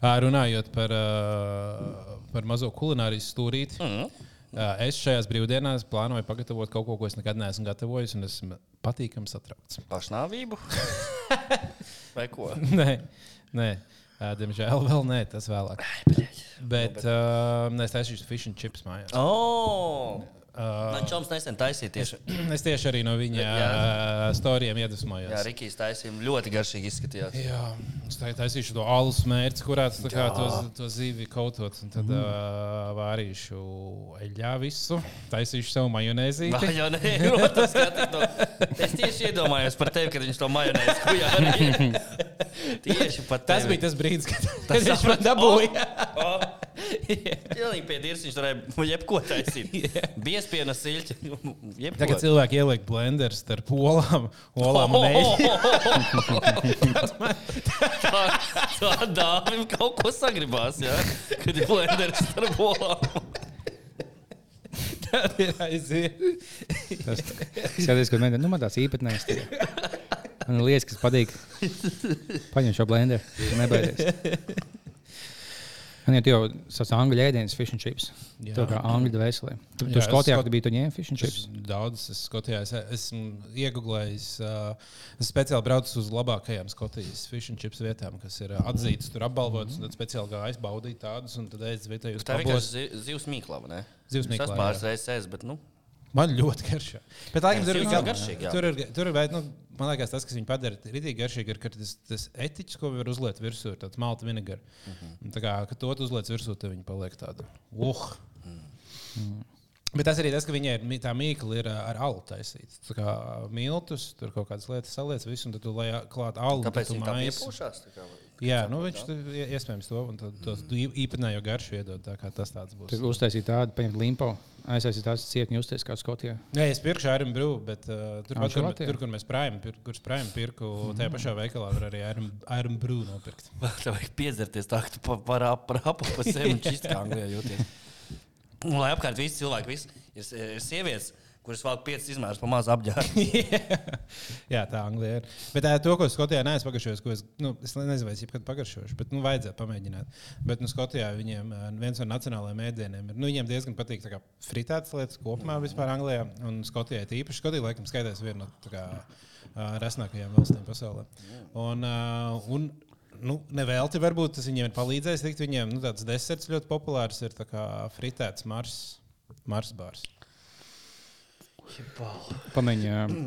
Ā, Runājot par, ā, par mazo kulinārijas stūrīti, Mm. ā, es šajās brīvdienās plānoju pagatavot kaut ko, ko es nekad neesmu gatavojis, un esmu patīkami satraukts. Pašnāvību? Vai ko? nē, nē. Diemžēl vēl nē, tas vēlāk. Bet uh, es taisīšu fish and chips mājās. Oh! Uh, Man čoms nesen taisīja tieši. es tieši arī no viņa uh, stāstiem iedvesmojos. Jā, Rikijs taisīja ļoti garšīgi izskatījās. Jā, es tā- taisīšu to alus mērci, kurā tas kā to, to zivi kautot. Tad uh, vārīšu eļļā visu, taisīšu savu majonēzi. Majonēzi, protams. Es tieši iedomājos par tevi, kad viņš to majonēzi kujā. Tieši pat Tas bija tas brīdis, kad Tas viņš man dabūja. Oh, Pilnīgi pie dirza viņš varēja jebko taisīt. Biespiena siļķi. Jebko. Tagad cilvēki ieliek blenderus starp olām, olām un eļļu. tā, dāvim kaut ko sagribās, jā? Kad ir blenders ar bolām. Tad ir aiziet. Tas skaties, ka man, nu, man tāds īpatnējs. tie. Man ir lietas, kas patīk. Paņem šo blenderu, nebaidies. Man ir jau tāds angļu ēdiens, fish and chips. Jā. Tā kā angļu dvēselē. Tu, tu Skotijā, Skot- biji, tu ņēmi fish and chips. Daudz es Skotijā es, esmu iegūlējis. Uh, es speciāli braucu uz labākajām Skotijas fish and chips vietām, kas ir atzītas, tur apbalvotas. Tad speciāli gāju baudīt tādus, un tad ēdzu vietējos Tā zi- zivs mīklā, vai ne? Zivs mīklā, Tas pāris reizes bet, nu, Man ļoti garšo. Bet, laikam, tur ir ir garšīgi, jā. Tur ir, tur ir, nu, man liekas, tas, kas viņu padara rītīgi garšīgi, ir tas, tas etiķis, ko var uzliet virsū, ir tāds malta vinegars. Mm -hmm. Tā kā, kad to tu uzliec virsū, tad viņi paliek tādi. Uh! Mhm. Mm. Bet tas arī tas, ka viņai ir tā mīkla ir ar alu taisīta. Tā kā miltus, tur kaut kādas lietas saliec, visu, un tad tu lai klāt alu. tu viņi tā piepūšās. tā kā- Jā, nu viņš iespējams to, un tad tos īpatnējo garšu iedod, tā kā tas tāds būs. Tur uztaisīt tādu, paņemt limpo, aiztaisīt tās cietni, uztaisīt kā Skotijā. Nē, es pirkšu Iron Brew, bet uh, tur, pat, kur, tur, kur mēs prājam, pir, kur sprājam pirku, tajā pašā veikalā var arī Iron, Iron Brew nopirkt. Tev vajag piedzerties tā, ka tu pa- par ap- par apu pa sevi un čist kā anglijā jūties. Un lai apkārt visi cilvēki, visi ir sievietes, kuras valk piecas izmērus pa mazu apģērbu. Jā, tā Anglijā ir. Bet tā, to, ko Skotijā neesmu pagaršojis, ko es, nu, es nezinu, vai es jebkad pagaršošu, bet nu, vajadzētu pamēģināt. Bet nu, Skotijā viņiem viens no nacionālajiem ēdieniem ir. Nu, viņiem diezgan patīk kā fritētas lietas kopumā vispār Anglijā. Un Skotijai tīpaši Skotija laikam skaitās viena no kā, resnākajām valstīm pasaulē. Un, un, Nu, Nevelti varbūt tas viņiem ir palīdzējis. Viņiem nu, tāds deserts ļoti populārs ir fritēts Mars, Mars bārs. Pamēģināt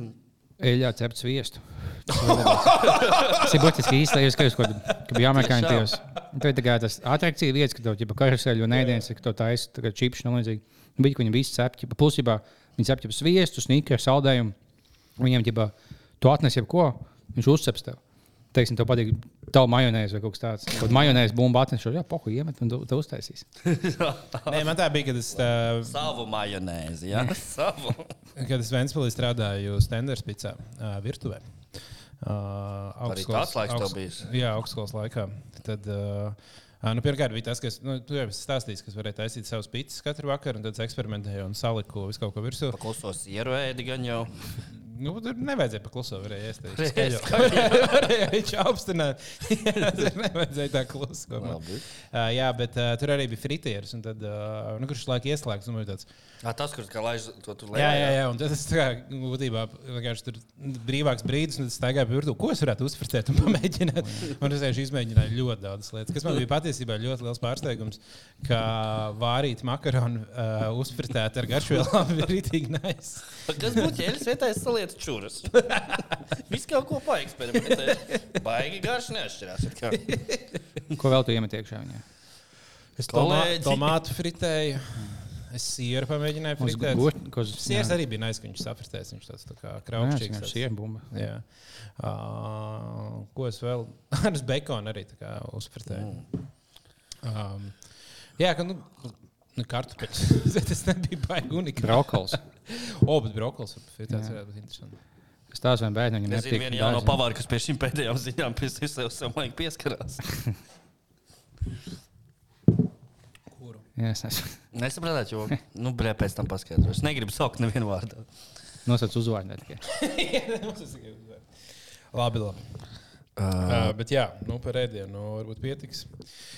eļļā cept sviestu. Tas ir būtiski jūs kaut kādā jāmēģina tajos. Tā ir tā kā tas atrakcija vietas, ka tev ir karuseļu un ēdienas, ka tev taisa tā kā čipšana un līdzīgi. Bija, ka viņi visi cepti. Plusībā viņi cepti sviestu, snikru, saldējumu. Viņiem ģibā, tu atnes jebko, viņš uzceps tev. Teiksim, tev patīk tavu majonēzi vai kaut kas tāds. Kaut majonēzi bumbu atnes šo, jā, pohu iemet un tu, tu uztaisīs. Nē, man tā bija, kad es tā, Savu majonēzi, jā, savu. Kad es Vēnspēlī strādāju Stenders picā uh, virtuvē. Uh, Arī tāds laiks tev bijis? Jā, augstskolas laikā. Tad, uh, ā, nu, pirmkārt, bija tas, kas, nu, tu jau esi stāstījis, kas varēja taisīt savus pizzas katru vakaru, un tad eksperimentēju un saliku visu kaut ko virsū. Klusos ieroēdi gan jau. Nu, tur nevajadzēja varēja ēst. Varēja Varēja viņš apstināt. Tur nevajadzēja tā. Labi. Uh, jā, bet uh, tur arī bija fritieris, tad, uh, nu, kurš laiku ieslēgts, nu, tāds. Ā, Tas, kurš kā laiž to tur Jā, jā, jā, un tad es tā kā būtībā vienkārši tur brīvāks brīdis, un es staigāju pa virtuvi, ko es varētu uzfristēt un pamēģināt. Un es vienkārši izmēģināju ļoti daudzas lietas, kas man bija patiesībā ļoti liels pārsteigums, ka vārīt makaronu uh, uzfristēt ar garšvielām ir rītīgi nice. Kas būtu ķēdes vietā, salietu čūras. Viss kaut ko paeksperimentēt. Baigi garš neatšķirās. Ko vēl tu iemet iekšā viņā? Es Kolēģi. tomātu fritēju, es sieru pamēģināju fritēt. gurķi, ko- Siers jā. arī bija nice, ka viņš safristēs, viņš tāds tā kā Jā, kraukšķīgs. tāds. ir bumba. Jā. Uh, ko es vēl? Ar bekonu arī tā kā uzfritēju. Um, jā, ka nu, nu kartupeļs. Tas nebija baigi unikāli. Brokols. O, bet brokols ir tāds varētu būt interesants. Es tās vien bērnu viņam Es jauna dārziņi. pavāra, kas pie šīm pēdējām ziņām pieskarās. Jā, es esmu. Nesaprāt, jo, nu, brē, pēc tam paskaidros. Es negribu saukt nevienu vārdu. Nosauc uzvārdu ne tikai. Labi, labi. Uh, bet jā, nu, par ēdienu nu, varbūt pietiks.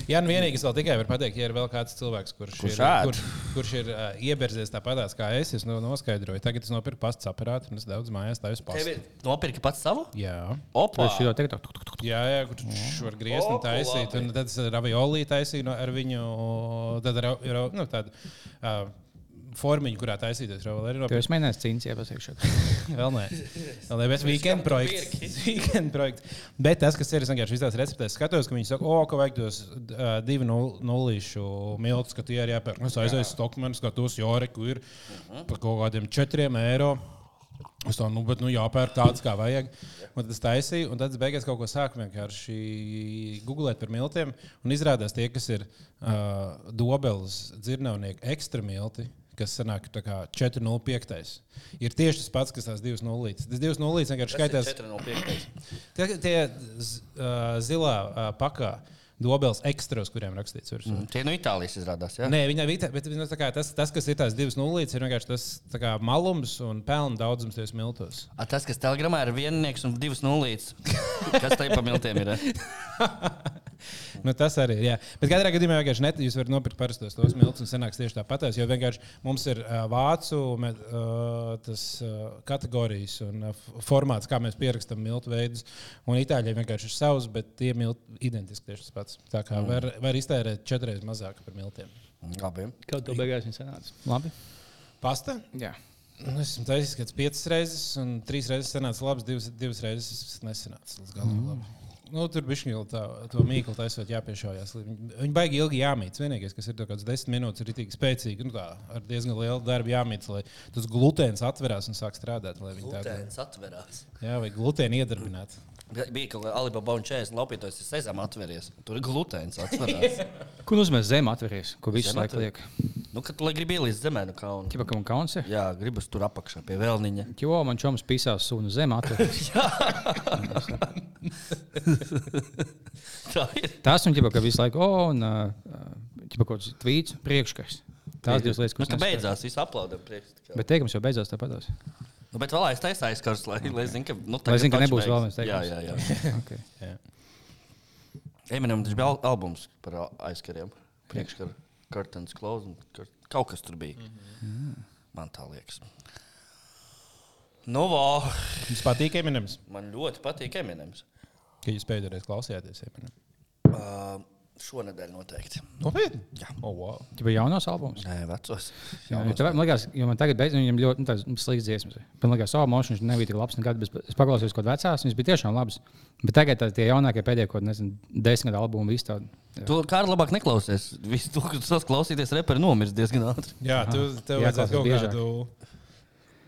Jā, nu vienīgais vēl tikai var pateikt, ja ir vēl kāds cilvēks, kurš, Kurš ir, ēd? kurš, kurš ir uh, ieberzies tāpatās kā es, es nu, noskaidroju. Tagad es nopirku pastas aparātu un es daudz mājās pastu. ir nopirki pats savu? Jā. Opa! Viņš jau tagad tuk, tuk, tuk. Jā, jā, kur viņš var griezt un taisīt. Un tad es ravioli taisīju no- ar viņu. Tad ar, ar, nu, tādu uh, formiņu, kurā taisīties. Tev es mēģināju cīnīties iepazīšu. Vēl nē, vēl nē, bet weekend projekts. weekend projekts. Bet tas, kas ir, es vienkārši visās receptēs skatos, ka viņi saka, o, ka vajag tos uh, divu nul- nullīšu miltus, ka tie ir jāpērk. Es aizēju Stokmanis, ka tos Joreku ir par kaut kādiem četriem eiro. Es tā, nu, bet, nu, jāpērk tāds, kā vajag. Un tad es taisīju, un tad es beigās kaut ko sāku vienkārši googlēt par miltiem. Un izrādās tie, kas ir uh, dobeles dzirnavnieki ekstra milti, kas sanāk tā kā 4,05. Ir tieši tas pats, kas tās divas nulītes. Tas divas nulītes vienkārši skaitās. 4 no 5. Tie, tie uh, zilā uh, pakā dobeles ekstras, kuriem rakstīts virsū. Mm. Tie no Itālijas izrādās. Ja? Nē, viņa bija. Bet nu, tā kā tas, tas, kas ir tās divas nulītes, ir vienkārši tas kā malums un pelnu daudzums tajos miltos. A, tas, kas telegramā ir viennieks un divas nulītes. Kas tai pa miltiem ir? Nu, tas arī ir. Jā. Bet katrā gadījumā vienkārši net, jūs varat nopirkt parastos tos miltus un sanāks tieši tāpatās. Jo vienkārši mums ir uh, vācu me, uh, tas, uh, kategorijas un uh, formāts, kā mēs pierakstām miltu veidus. Un itāļiem vienkārši ir savs, bet tie milti identiski tieši tas pats. Tā kā var, var iztērēt četras mazāk par miltiem. Labi. Kā tev beigās viņa sanāca? Labi. Pasta? Jā. Nu, es esmu taisījis kaut kādas piecas reizes, un trīs reizes sanāca labs, divas, divas reizes nesanāca līdz galam. Mm. Nu, tur bija jau tā, to mīklu taisot, jāpiešaujas. Viņi, baigi ilgi jāmīt. Vienīgais, kas ir kaut kāds desmit minūtes, ir tik spēcīgi. Nu, tā, ar diezgan lielu darbu jāmīt, lai tas glutēns atverās un sāk strādāt. Viņi tā Glutēns atverās. Jā, vai glutēnu iedarbināt. Bija kaut kā Alibaba un 40 laupītājs, ir sezam atveries. Tur ir glutēns atverās. Ko nozīmē zeme atveries? Ko visu Zeme laiku liek? nu, kad tu lai gribi ielīst zemē, nu kā un. Ķipa, ka man kauns ir? Jā, gribas tur apakšā pie vēlniņa. Jo man čoms pisās sunu zeme atveries. Tā ir. Tas un ķipa, ka visu laiku, o, un uh, ķipa kaut kāds tvīts priekškars. Tās divas lietas, Nu, kas ka beidzās, viss aplaudē priekš. Bet teikums jau beidzās tāpatās. Nu, bet vēl aiztaisā aizskars, lai, lai zinātu, ka, nu, Lai zin, ka nebūs vēl viens teikums. Jā, jā, jā. Okay. Eminem taču bija al- albums par aizkariem. Priekškar, Curtains Close. un Cur- Kaut kas tur bija. Mm. Man tā liekas. Nu, vā, Jums patīk Eminems, man ļoti patīk Eminems. ka jūs pēdējais klausījāties Eminem. Uh, šonadēļ noteikti. Nopietni! Jā, oh, wow. Ķipa jaunos albums. Nē, vecos. Jā, man liekas, jo man tagad beidz, viņam ļoti nu, tāds slikts dziesmas. Man liekas, savu mošu viņš nebija tik labs nekad. bet Es paklausījos kaut vecās, viņš bija tiešām labs. Bet tagad tā- tie jaunākie pēdējie, kaut nezinu, desmit gadu albumi vispār. Tu kā ar labāk neklausies. Visu to, kas klausīties, reperi nomirs diezgan ātri. Jā, tu tev vajadzētu tas kaut biežāk.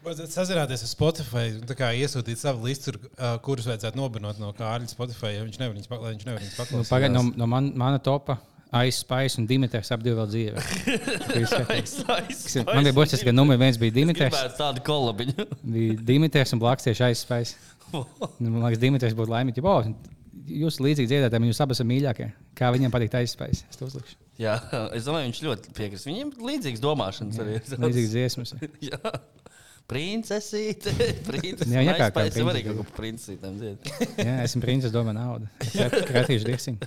Vajadzētu sazināties ar Spotify, un tā kā iesūtīt savu listu, uh, kurus vajadzētu nobanot no Kārļa Spotify, ja viņš nevar viņus, lai viņš nevar viņus Nu, paklausīt. Pagaid, no, no man, mana topa aizspējas un Dimitris ap divu vēl dzīve. Man bija bošas, ka numur viens bija Dimitris. Gribētu tādu kolabiņu. Bija Dimitris un blakus tieši aizspējas. Nu, Man liekas, Dimitris būtu laimīgs. Ja, oh, jūs līdzīgi dziedātājiem, jūs abas esat mīļākie. Kā viņam patīk aizspējas? Es to uzlikšu. Jā, es domāju, viņš ļoti piekrist. Viņam līdzīgs domāšanas arī. ir. Līdzīgas dziesmas. Jā. Princesīte, princesīte. Jā, jā, kā- kā jau arī princesīte. kaut par princesītēm dziedu. Jā, esmu princis, domāju, naudu. Kratīšu dirsiņu.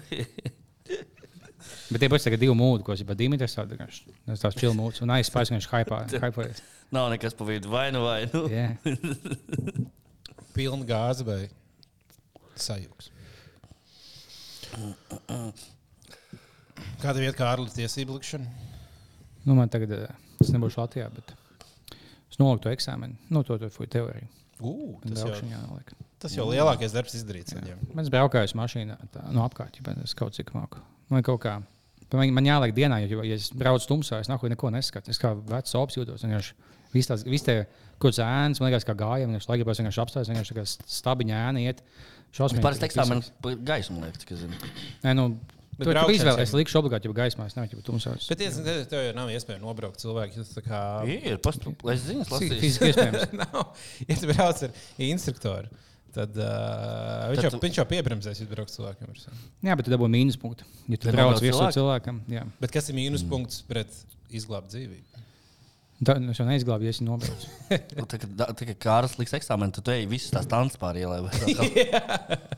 Bet tie būs tikai divi mūdi, ko es jau Dimitris vienkārši. Tas tās chill mūds un aizspējas, ka viņš hypā. hypojas. Nav nekas pa vidu, vai nu vai nu. Jā. Pilna gāze vai sajūgs. Kāda vieta Kārļa tiesību likšana? Nu, man tagad, eh, es nebūšu Latvijā, bet es noliku to eksāmenu. Nu, to, to teoriju. Uh, Tas tas, jau, jānoliek. tas jau lielākais darbs izdarīts. Mēs braukājām uz mašīnā, tā, no apkārt, ja es kaut cik māku. Man kaut kā. Man, man jāliek dienā, jo, ja es braucu tumsā, es neko, neko neskatu. Es kā vecs ops jūtos. Viss tās, viss tie, kur ēnas, man liekas, kā gājām, viņš laikam pēc vienkārši apstājas, vienkārši tā kā stabiņa ēna iet. Šausmīgi. Parasti eksāmeni pa gaismu liekas, ka zinu. Nē, nu, Bet tur ir jau- Es likšu obligāti, ja gaismā, es nevaru, tumsā. Bet tiesa, ka tev jau nav iespēja nobraukt cilvēku. Tas tā kā Ir, pastu, es zinu, es lasīju. Fiziski iespējams. nav. Ja tu brauc ar instruktoru, tad uh, viņš, Tad jau, tu- viņš jau piebremzēs, ja brauc sevi. Jā, bet tu dabūji mīnuspunktu. Ja tu brauc cilvēku? cilvēkam, jā. Bet kas ir mīnuspunkts pret izglābt dzīvību? Tā, es jau neizglābju, ja es nobraucu. Nu, Tā kā, da- tā kā kāras liks eksāmenu, tad tu ej visas tās tances pāri ielai.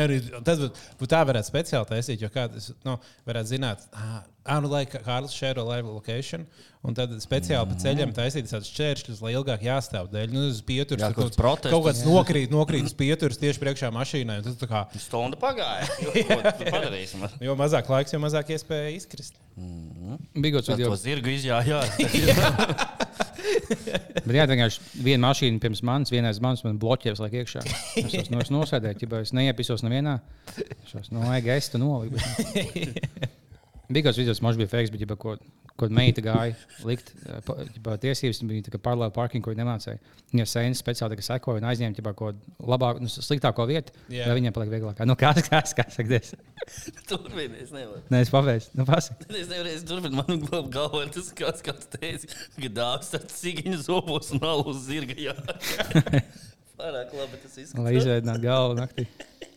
nu, Tas būtu būt tā, varētu speciāli taisīt, jo kāds nu, varētu zināt, ah, nu, lai Kā- Kārlis šēro live location, un tad speciāli pa ceļam taisīt tādus šķēršļus, lai ilgāk jāstāv dēļ. Nu, uz pieturas, Jā, kaut kāds protestus. kaut kāds nokrīt, nokrīt uz pieturas tieši priekšā mašīnai. un tad kā, Stunda pagāja. Ar- Jo mazāk laiks, jo mazāk iespēja izkrist. Bija kaut Ar kas to zirgu izjāja. bet jā, vienkārši viena mašīna pirms manis, viena aiz manis, man bloķēs laik iekšā. Es esmu no, nosēdējis, ja es neiepisos nevienā. Es esmu no ēga, es tu noliku. Bija kāds video, man bija fakts, bet ja ko, ko meita gāja likt eh, ģipā, tiesības, bija tā kā paralēli parking, ko viņa nemācīja. Viņa sēnes speciāli kā sekoja un aizņēma ģipā, ko labāku, nu, sliktāko vietu, Jā. lai viņiem paliek vieglāk. Nu, kāds, kāds, kāds, kāds, Turpinies, nevar. Nē, es pabeigšu. Nu, pasaka. Es nevaru turpināt, man galvā ir tas, kāds, kāds teica, ka dāvāts tāds cigiņu zobos un alu uz zirga. Jā, pārāk labi tas Lai izskatās. izveidinātu galvu naktī.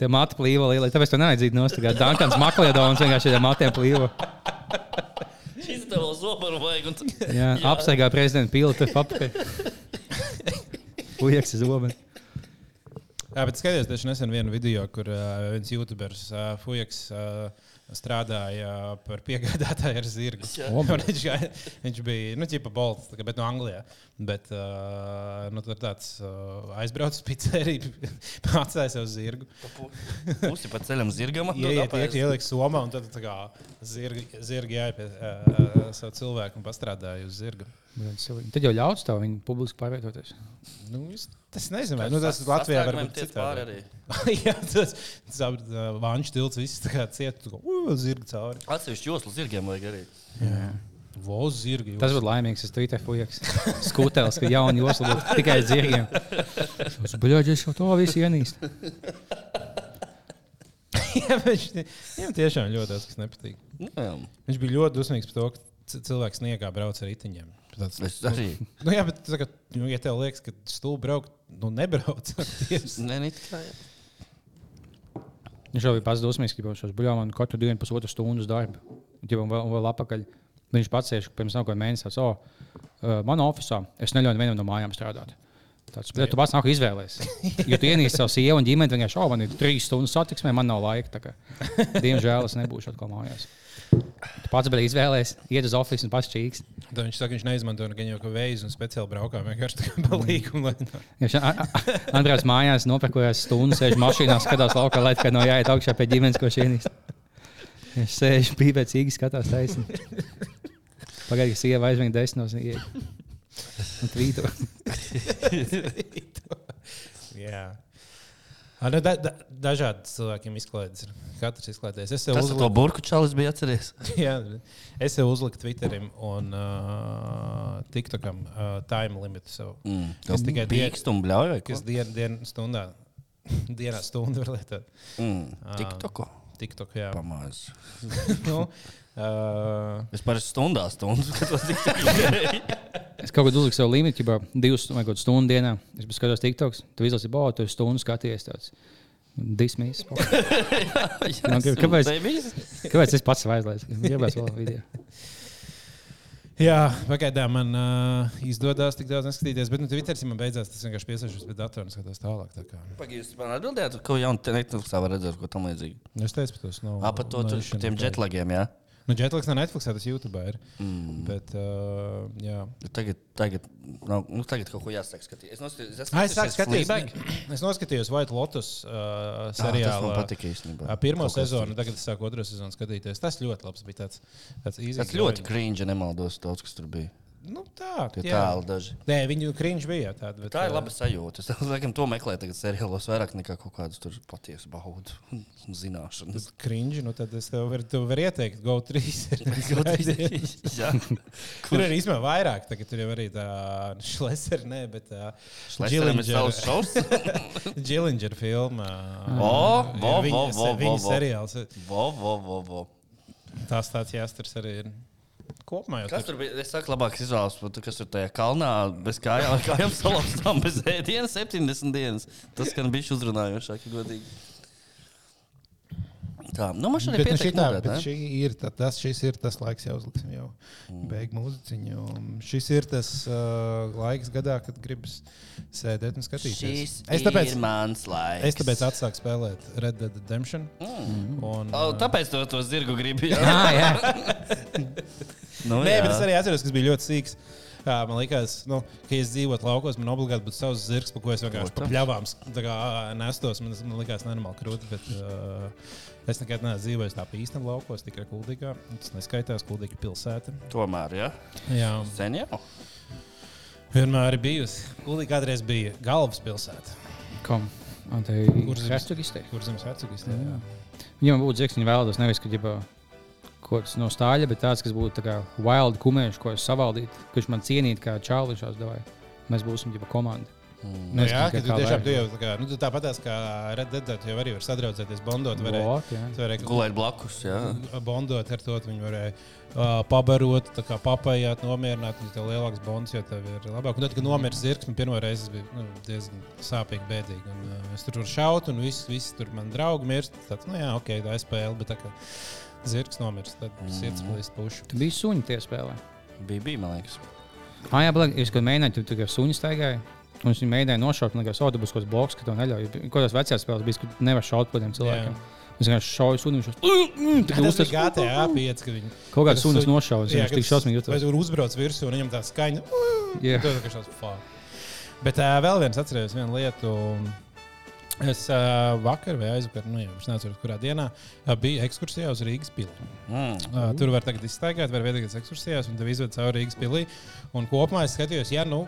Tie mati plīvo lielai, tāpēc to nevajadzīgi nostādīt. Dankans Maklēdons vienkārši ar matiem plīvo. Šis tev vēl zobaru vajag. Un... Jā, Jā. apsteigā prezidenta pilota papīra. Uz zobenu. Jā, bet skatījos tieši nesen vienu video, kur uh, viens youtuberis uh, Fujaks uh, strādāja par piegādātāju ar zirgu. Viņš, viņš bija nu, ģipa bolts, bet no Anglijā. Bet uh, nu, tur tāds uh, aizbraucis pizzerija, atstāja sev zirgu. Pusi pa ceļam zirgam. Ieiet, iek, ieliek somā, un tad tā kā zirgi, zirgi jāiet pie uh, savu cilvēku un pastrādāja uz zirga. Tad jau ļauts tev viņu publiski pārvietoties. Nu, es, tas nezinu, vai nu, tas Latvijā var būt tiec pāri citādi. arī. Jā, tas ir Vančs tilts, viss tā kā ciet, tu kā, uh, zirga cauri. Atsevišķi joslu zirgiem vajag arī. Voz zirgi. Tas būtu laimīgs, es tur fujiks. Skūtēlis, ka jauni josla būtu tikai zirgiem. Es bļaģi, es jau to visu ienīstu. Jā, viņš viņam tiešām ļoti daudz kas nepatīk. Nu, jā. Viņš bija ļoti dusmīgs par to, ka cilvēks sniegā brauc ar riteņiem. Tāds, Es arī. nu, jā, bet kā, nu, ja tev liekas, ka stūri braukt, nu nebrauc. Nē, ne tikai. Viņš jau bija pats dusmīgs, ka viņš bļaģi man katru dienu pusotru stundu darbu. Jau vēl, vēl apakaļ. Viņš pats sēž pirms kāda mēneša. O, uh, manā oficiālā es neļauju vienam no mājām strādāt. Tāds, bet tu pats nāk izvēlēties. Jo tu ienīsti savu sievu un ģimeni, vienkārši, oh, man ir trīs stundas satiksmē, man nav laika. Diemžēl es nebūšu atkal mājās. Tu pats biji izvēlējies, iet uz oficiālu un pats čīks. Tad viņš saka, viņš neizmanto gan jau veidu un speciāli braukā vienkārši tā kā pa līgumu. lai- Viņš Andrēs mājās nopirkojās stundu, sēž mašīnā, skatās laukā, lai tikai no jāiet augšā pie ģimenes, ko viņš sēž pīpēcīgi, skatās taisni. Pagaidām, ka sieva aizvien desmitos un. Un tvīto. Jā. Ah, nu, da, da, dažādi cilvēkiem izklaides. ir. Katrs izklaides. Es ar to uzliku, burku čalis bija atceries? jā, es sev uzliku Twitterim un uh, TikTokam uh, time limitu sev. Mm. Es tikai Pīkst un bļauj vai kas ko? dienu, dienu stundā, dienā stundu var lietot. Mm. TikToku. TikTok, jā. Pamāz. nu, uh, Es parasti stundā stundu skatos TikToku. Es kaut kādā uzliku savu limitu, jau divas vai kaut kādu stundu dienā. Es skatos TikToks, tu izlasi, bo, tu stundu skaties tāds. Dismīs. Kāpēc? Kāpēc es pats aizlaidu? Gribēs vēl video. jā, pagaidām man uh, izdodas tik daudz neskatīties, bet nu, Twitteris man beidzās. Tas vienkārši piesaišos pie datora un skatos tālāk. Tā kā. Pagaidzi, man atbildējāt, ko jaunu Netflixā var redzēt, ko tam līdzīgi. Nu, Es teicu, ka tas nav. Par to tur tiem jetlagiem, jā. Nu, Jetlags nav Netflix, tas YouTube ir. Mm. Bet, uh, jā. Tagad, tagad, nav, nu, tagad kaut ko jāsaka. Skatīt. Es noskatījos, es Ah, es. Es noskatījos White Lotus uh, Ah, seriālu. patika īstenībā. uh, Pirmā Kaut kas sezona, tagad es sāku otro sezonu skatīties. Tas ļoti labs bija. Tāds, tāds Tas ļoti cringe, nemaldos, daudz kas tur bija. Nu, tā, Tie jā. tēli daži. Nē, viņu cringe bija tāda. Bet, Tā ir laba sajūta. Es laikam to meklēju tagad seriālos vairāk nekā kaut kādus tur patiesu baudu un zināšanas. Cringe, nu tad es tev varu, tev varu ieteikt, go 3. Jā, tur ir īstenībā vairāk, tagad tur jau arī tā šlesera, nē, bet tā. Džilinger filma. Vo, viņa, vo, vo, viņa vo, vo. seriāls. Vo, vo, vo, vo. Tās tāds jāstars arī ir. Kopumā Kas tur bija? Es saku, labāk izvēlos, bet tu, kas tur tajā kalnā bez kājām, kājām salapstām bez ēdienas 70 dienas. Tas, ka bija uzrunājošāk, godīgi. Tā, nu man šodien Bet, nu, pietiek šitā, nodēt, bet ne? šī ir, tā, tas, šis ir tas laiks, jau uzliksim jau Mm. beigu mūziķiņu. Šis ir tas uh, laiks gadā, kad gribas sēdēt un skatīties. Šis es tāpēc, ir mans laiks. es tāpēc atsāku spēlēt Red Dead Redemption. Mm. Un, O, uh, tāpēc to, to zirgu gribi. Jā, Ah, jā. nu, Nē, jā. bet es arī atceros, kas bija ļoti sīgs. Jā, man liekas, nu, ka, ja es dzīvotu laukos, man obligāti būtu savs zirgs, pa ko es vienkārši tā kā, ā, nestos. Man, man liekas, nenormāli krūti. Bet, uh, es nekad neesmu dzīvojis tā īstam laukos, tikai kuldīgā. Tas neskaitās, kuldīga pilsēta. Tomēr, jā. Jā, Sen jau. vienmēr ir bijusi. Kuldīga kādreiz bija galvaspilsēta, Kom. Un te Kur zemes? hercogistē. kur zemes vecākais strādāja. Viņam būtu zirgs, viņa vēlētos nevis, ka ģiba kaut kas no stāļa, bet tāds, kas būtu tā kā wild kumēš, ko es savaldītu, kurš man cienītu kā čālišās davai. Mēs būsim ģiba komanda. Nu, jā, Neskatīt, ka tu tiešām tu jau tā kā, nu, tu tāpatās kā Red Dead, tu jau arī vari sadraudzēties, bondot. Varēja, jā. tu varēja Gulēt blakus, jā. bondot ar to, tu viņu varēja uh, pabarot, kā papējāt, nomierināt, un tev lielāks bonds, jo tev ir labāk. Un tad, kad nomirs zirgs, man pirmo reizi tas bija nu, diezgan sāpīgi, bēdīgi. Un, uh, es tur varu šaut, un viss, viss tur man draugi mirst. Tad, nu jā, ok, tā ir spēle, bet tā kā zirgs nomirst, tad Mhm. sirds plīst pušu. Tu biji suņi tie spēlē. Bija, bija, man liekas. Ah, jā, blāk, es kad mēģināju, tu tikai suņi staigāji. Un viņš mēģināja nošaut, būsi kaut kāds bloks, ka to neļauj. Kaut kādas vecās spēles bija, kur nevar šaut par tiem cilvēkiem. Es vienkārši šauju Tas uztas ir GTA 5, kad viņi kaut kad suņi- nošaujas. Jā, Viņš tik šausmīgi Vai jutās. tur uzbrauc virsū un viņam tā skaņa. Jā. Tas ir šāds fuck. Bet uh, vēl viens atcerējos vienu lietu. Es uh, vakar vai aizvakar, nu, jau nezinu, kurā dienā uh, biju ekskursijā uz Rīgas pili. Mm. Uh, tur var tagad izstaigāt, var viedokļus ekskursijās, un tev izved cauri Rīgas pilī. Un kopumā es skatījos, ja nu.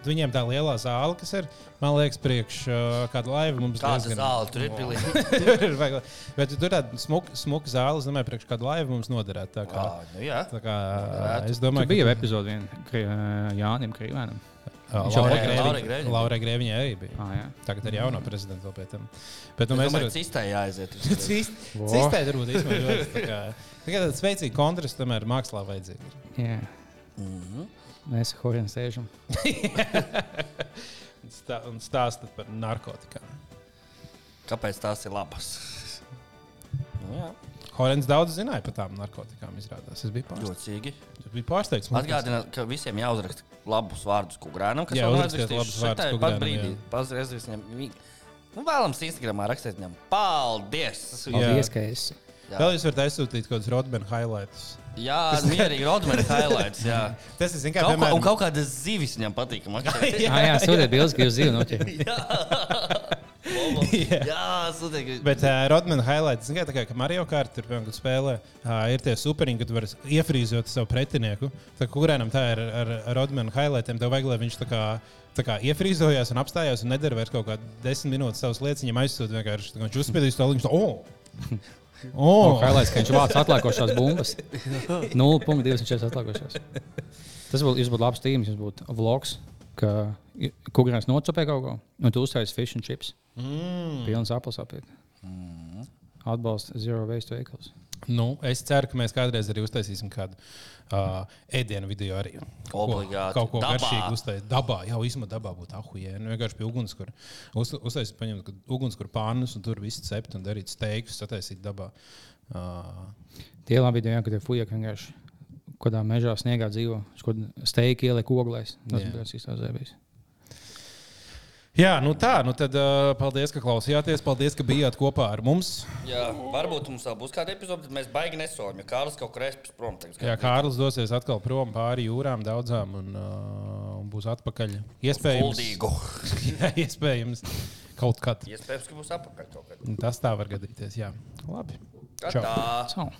Viņiem tā lielā zāle, kas ir, man liekas, priekš uh, kāda laiva mums Kāda diezgan- zāle tur ir tur ir vajag- Bet tur tāda smuka, smuka zāle, es domāju, priekš kāda laiva mums noderētu. Tā kā, Ā, nu jā. tā kā, Noderētu. es Tur domāju, bija jau epizode viena Kri- Jānim Krīvēnam. Laura Grēviņa- arī bija. Ah, jā. Tagad ir jaunā prezidenta vēl pēc tam. Bet nu, mēs domāju, varam. cistē jāaiziet. Cistē tur būtu īstenībā ļoti tā kā. Tāds spēcīgs kontrasts tomēr mākslā vajadzīgs. jā. Mhm. Mēs horien sēžam. Un stā- Un stāstat par narkotikām. Kāpēc tās ir labas? Nu, jā, Horens daudz zināja par tām narkotikām. Izrādās. Es biju pārsteigts. Es biju pārsteigts. Man Atgādina, ka visiem jāuzraksta labus vārdus kukurēnam, kas Jā, vārdus Šitai Kukurēnam, pat brīdī. jā. Pazreiz viņam. vi- Nu, vēlams Instagramā rakstīt viņam. Paldies! Jā. Paldies, ka esi. Vēl jūs varat aizsūtīt kaut kādus Rodmanu highlights. Jā, mierīgi Rodmana highlights. Jā. Tas ir, kā, Kaut, ko, un piemēram, kaut kādas zivis viņam patīk. Ah, jā, sūtiet bildes, ka jūs zīvat noķērat. Jā, sūdīgi. Bet uh, Rodmana highlights, zin kā, tā kā ka Mario Kart tur piemēram, kad spēlē, uh, ir tie superiņi, ka tu vari iefrīzot savu pretinieku. Tā kā kurēnam tā ir ar, ar Rodmana highlightiem, tev vajag, lai viņš tā kā, tā kā iefrīzojās un apstājās un nedara vairs kaut kādu desmit minūtes savas lietas. Viņam aizsūta vienkārši, uzspiedīs to līniju. Oh! Oh! Highlights, ka viņš vāc atliekošās bumbas. 0,2 atliekošās. Tas būtu, jūs būtu labs tīms, jūs būtu vlogs, ka kukurēns nocopē kaut ko, un tu uztaisīsi fish and chips. Mm. Pilns apels apiet. Atbalsta zero waste veikals. Nu, es ceru, ka mēs kādreiz arī uztaisīsim kādu uh, ēdienu video arī. Obligāti. Kaut ko Dabā. garšīgu uztaisīt. Dabā, jau īstenībā dabā būtu ahujē. Nu, vienkārši pie ugunskura. Uz, uztaisīt, paņemt kad ugunskura pānus un tur viss cept un darīt steikus, sataisīt dabā. Uh, Tie labi ideja, ka tie fujaki vienkārši kādā mežā sniegā dzīvo. Kādā steigā ieliek oglēs. Tas bija tas īstais zēbīs. Jā, nu tā, nu tad uh, paldies, ka klausījāties. Paldies, ka bijāt kopā ar mums. Jā, varbūt mums vēl būs kāda epizode, bet mēs baigi nesoļam. Ja Kārlis kaut kur aizpūs prom. Tagad, Jā, Kārlis dosies atkal prom pāri jūrām daudzām un, uh, un būs atpakaļ. Iespējams, jā, iespējams kaut kad. Iespējams, ka būs apakaļ kaut kad. Tas tā var gadīties. Jā, labi. Tā. Ciao.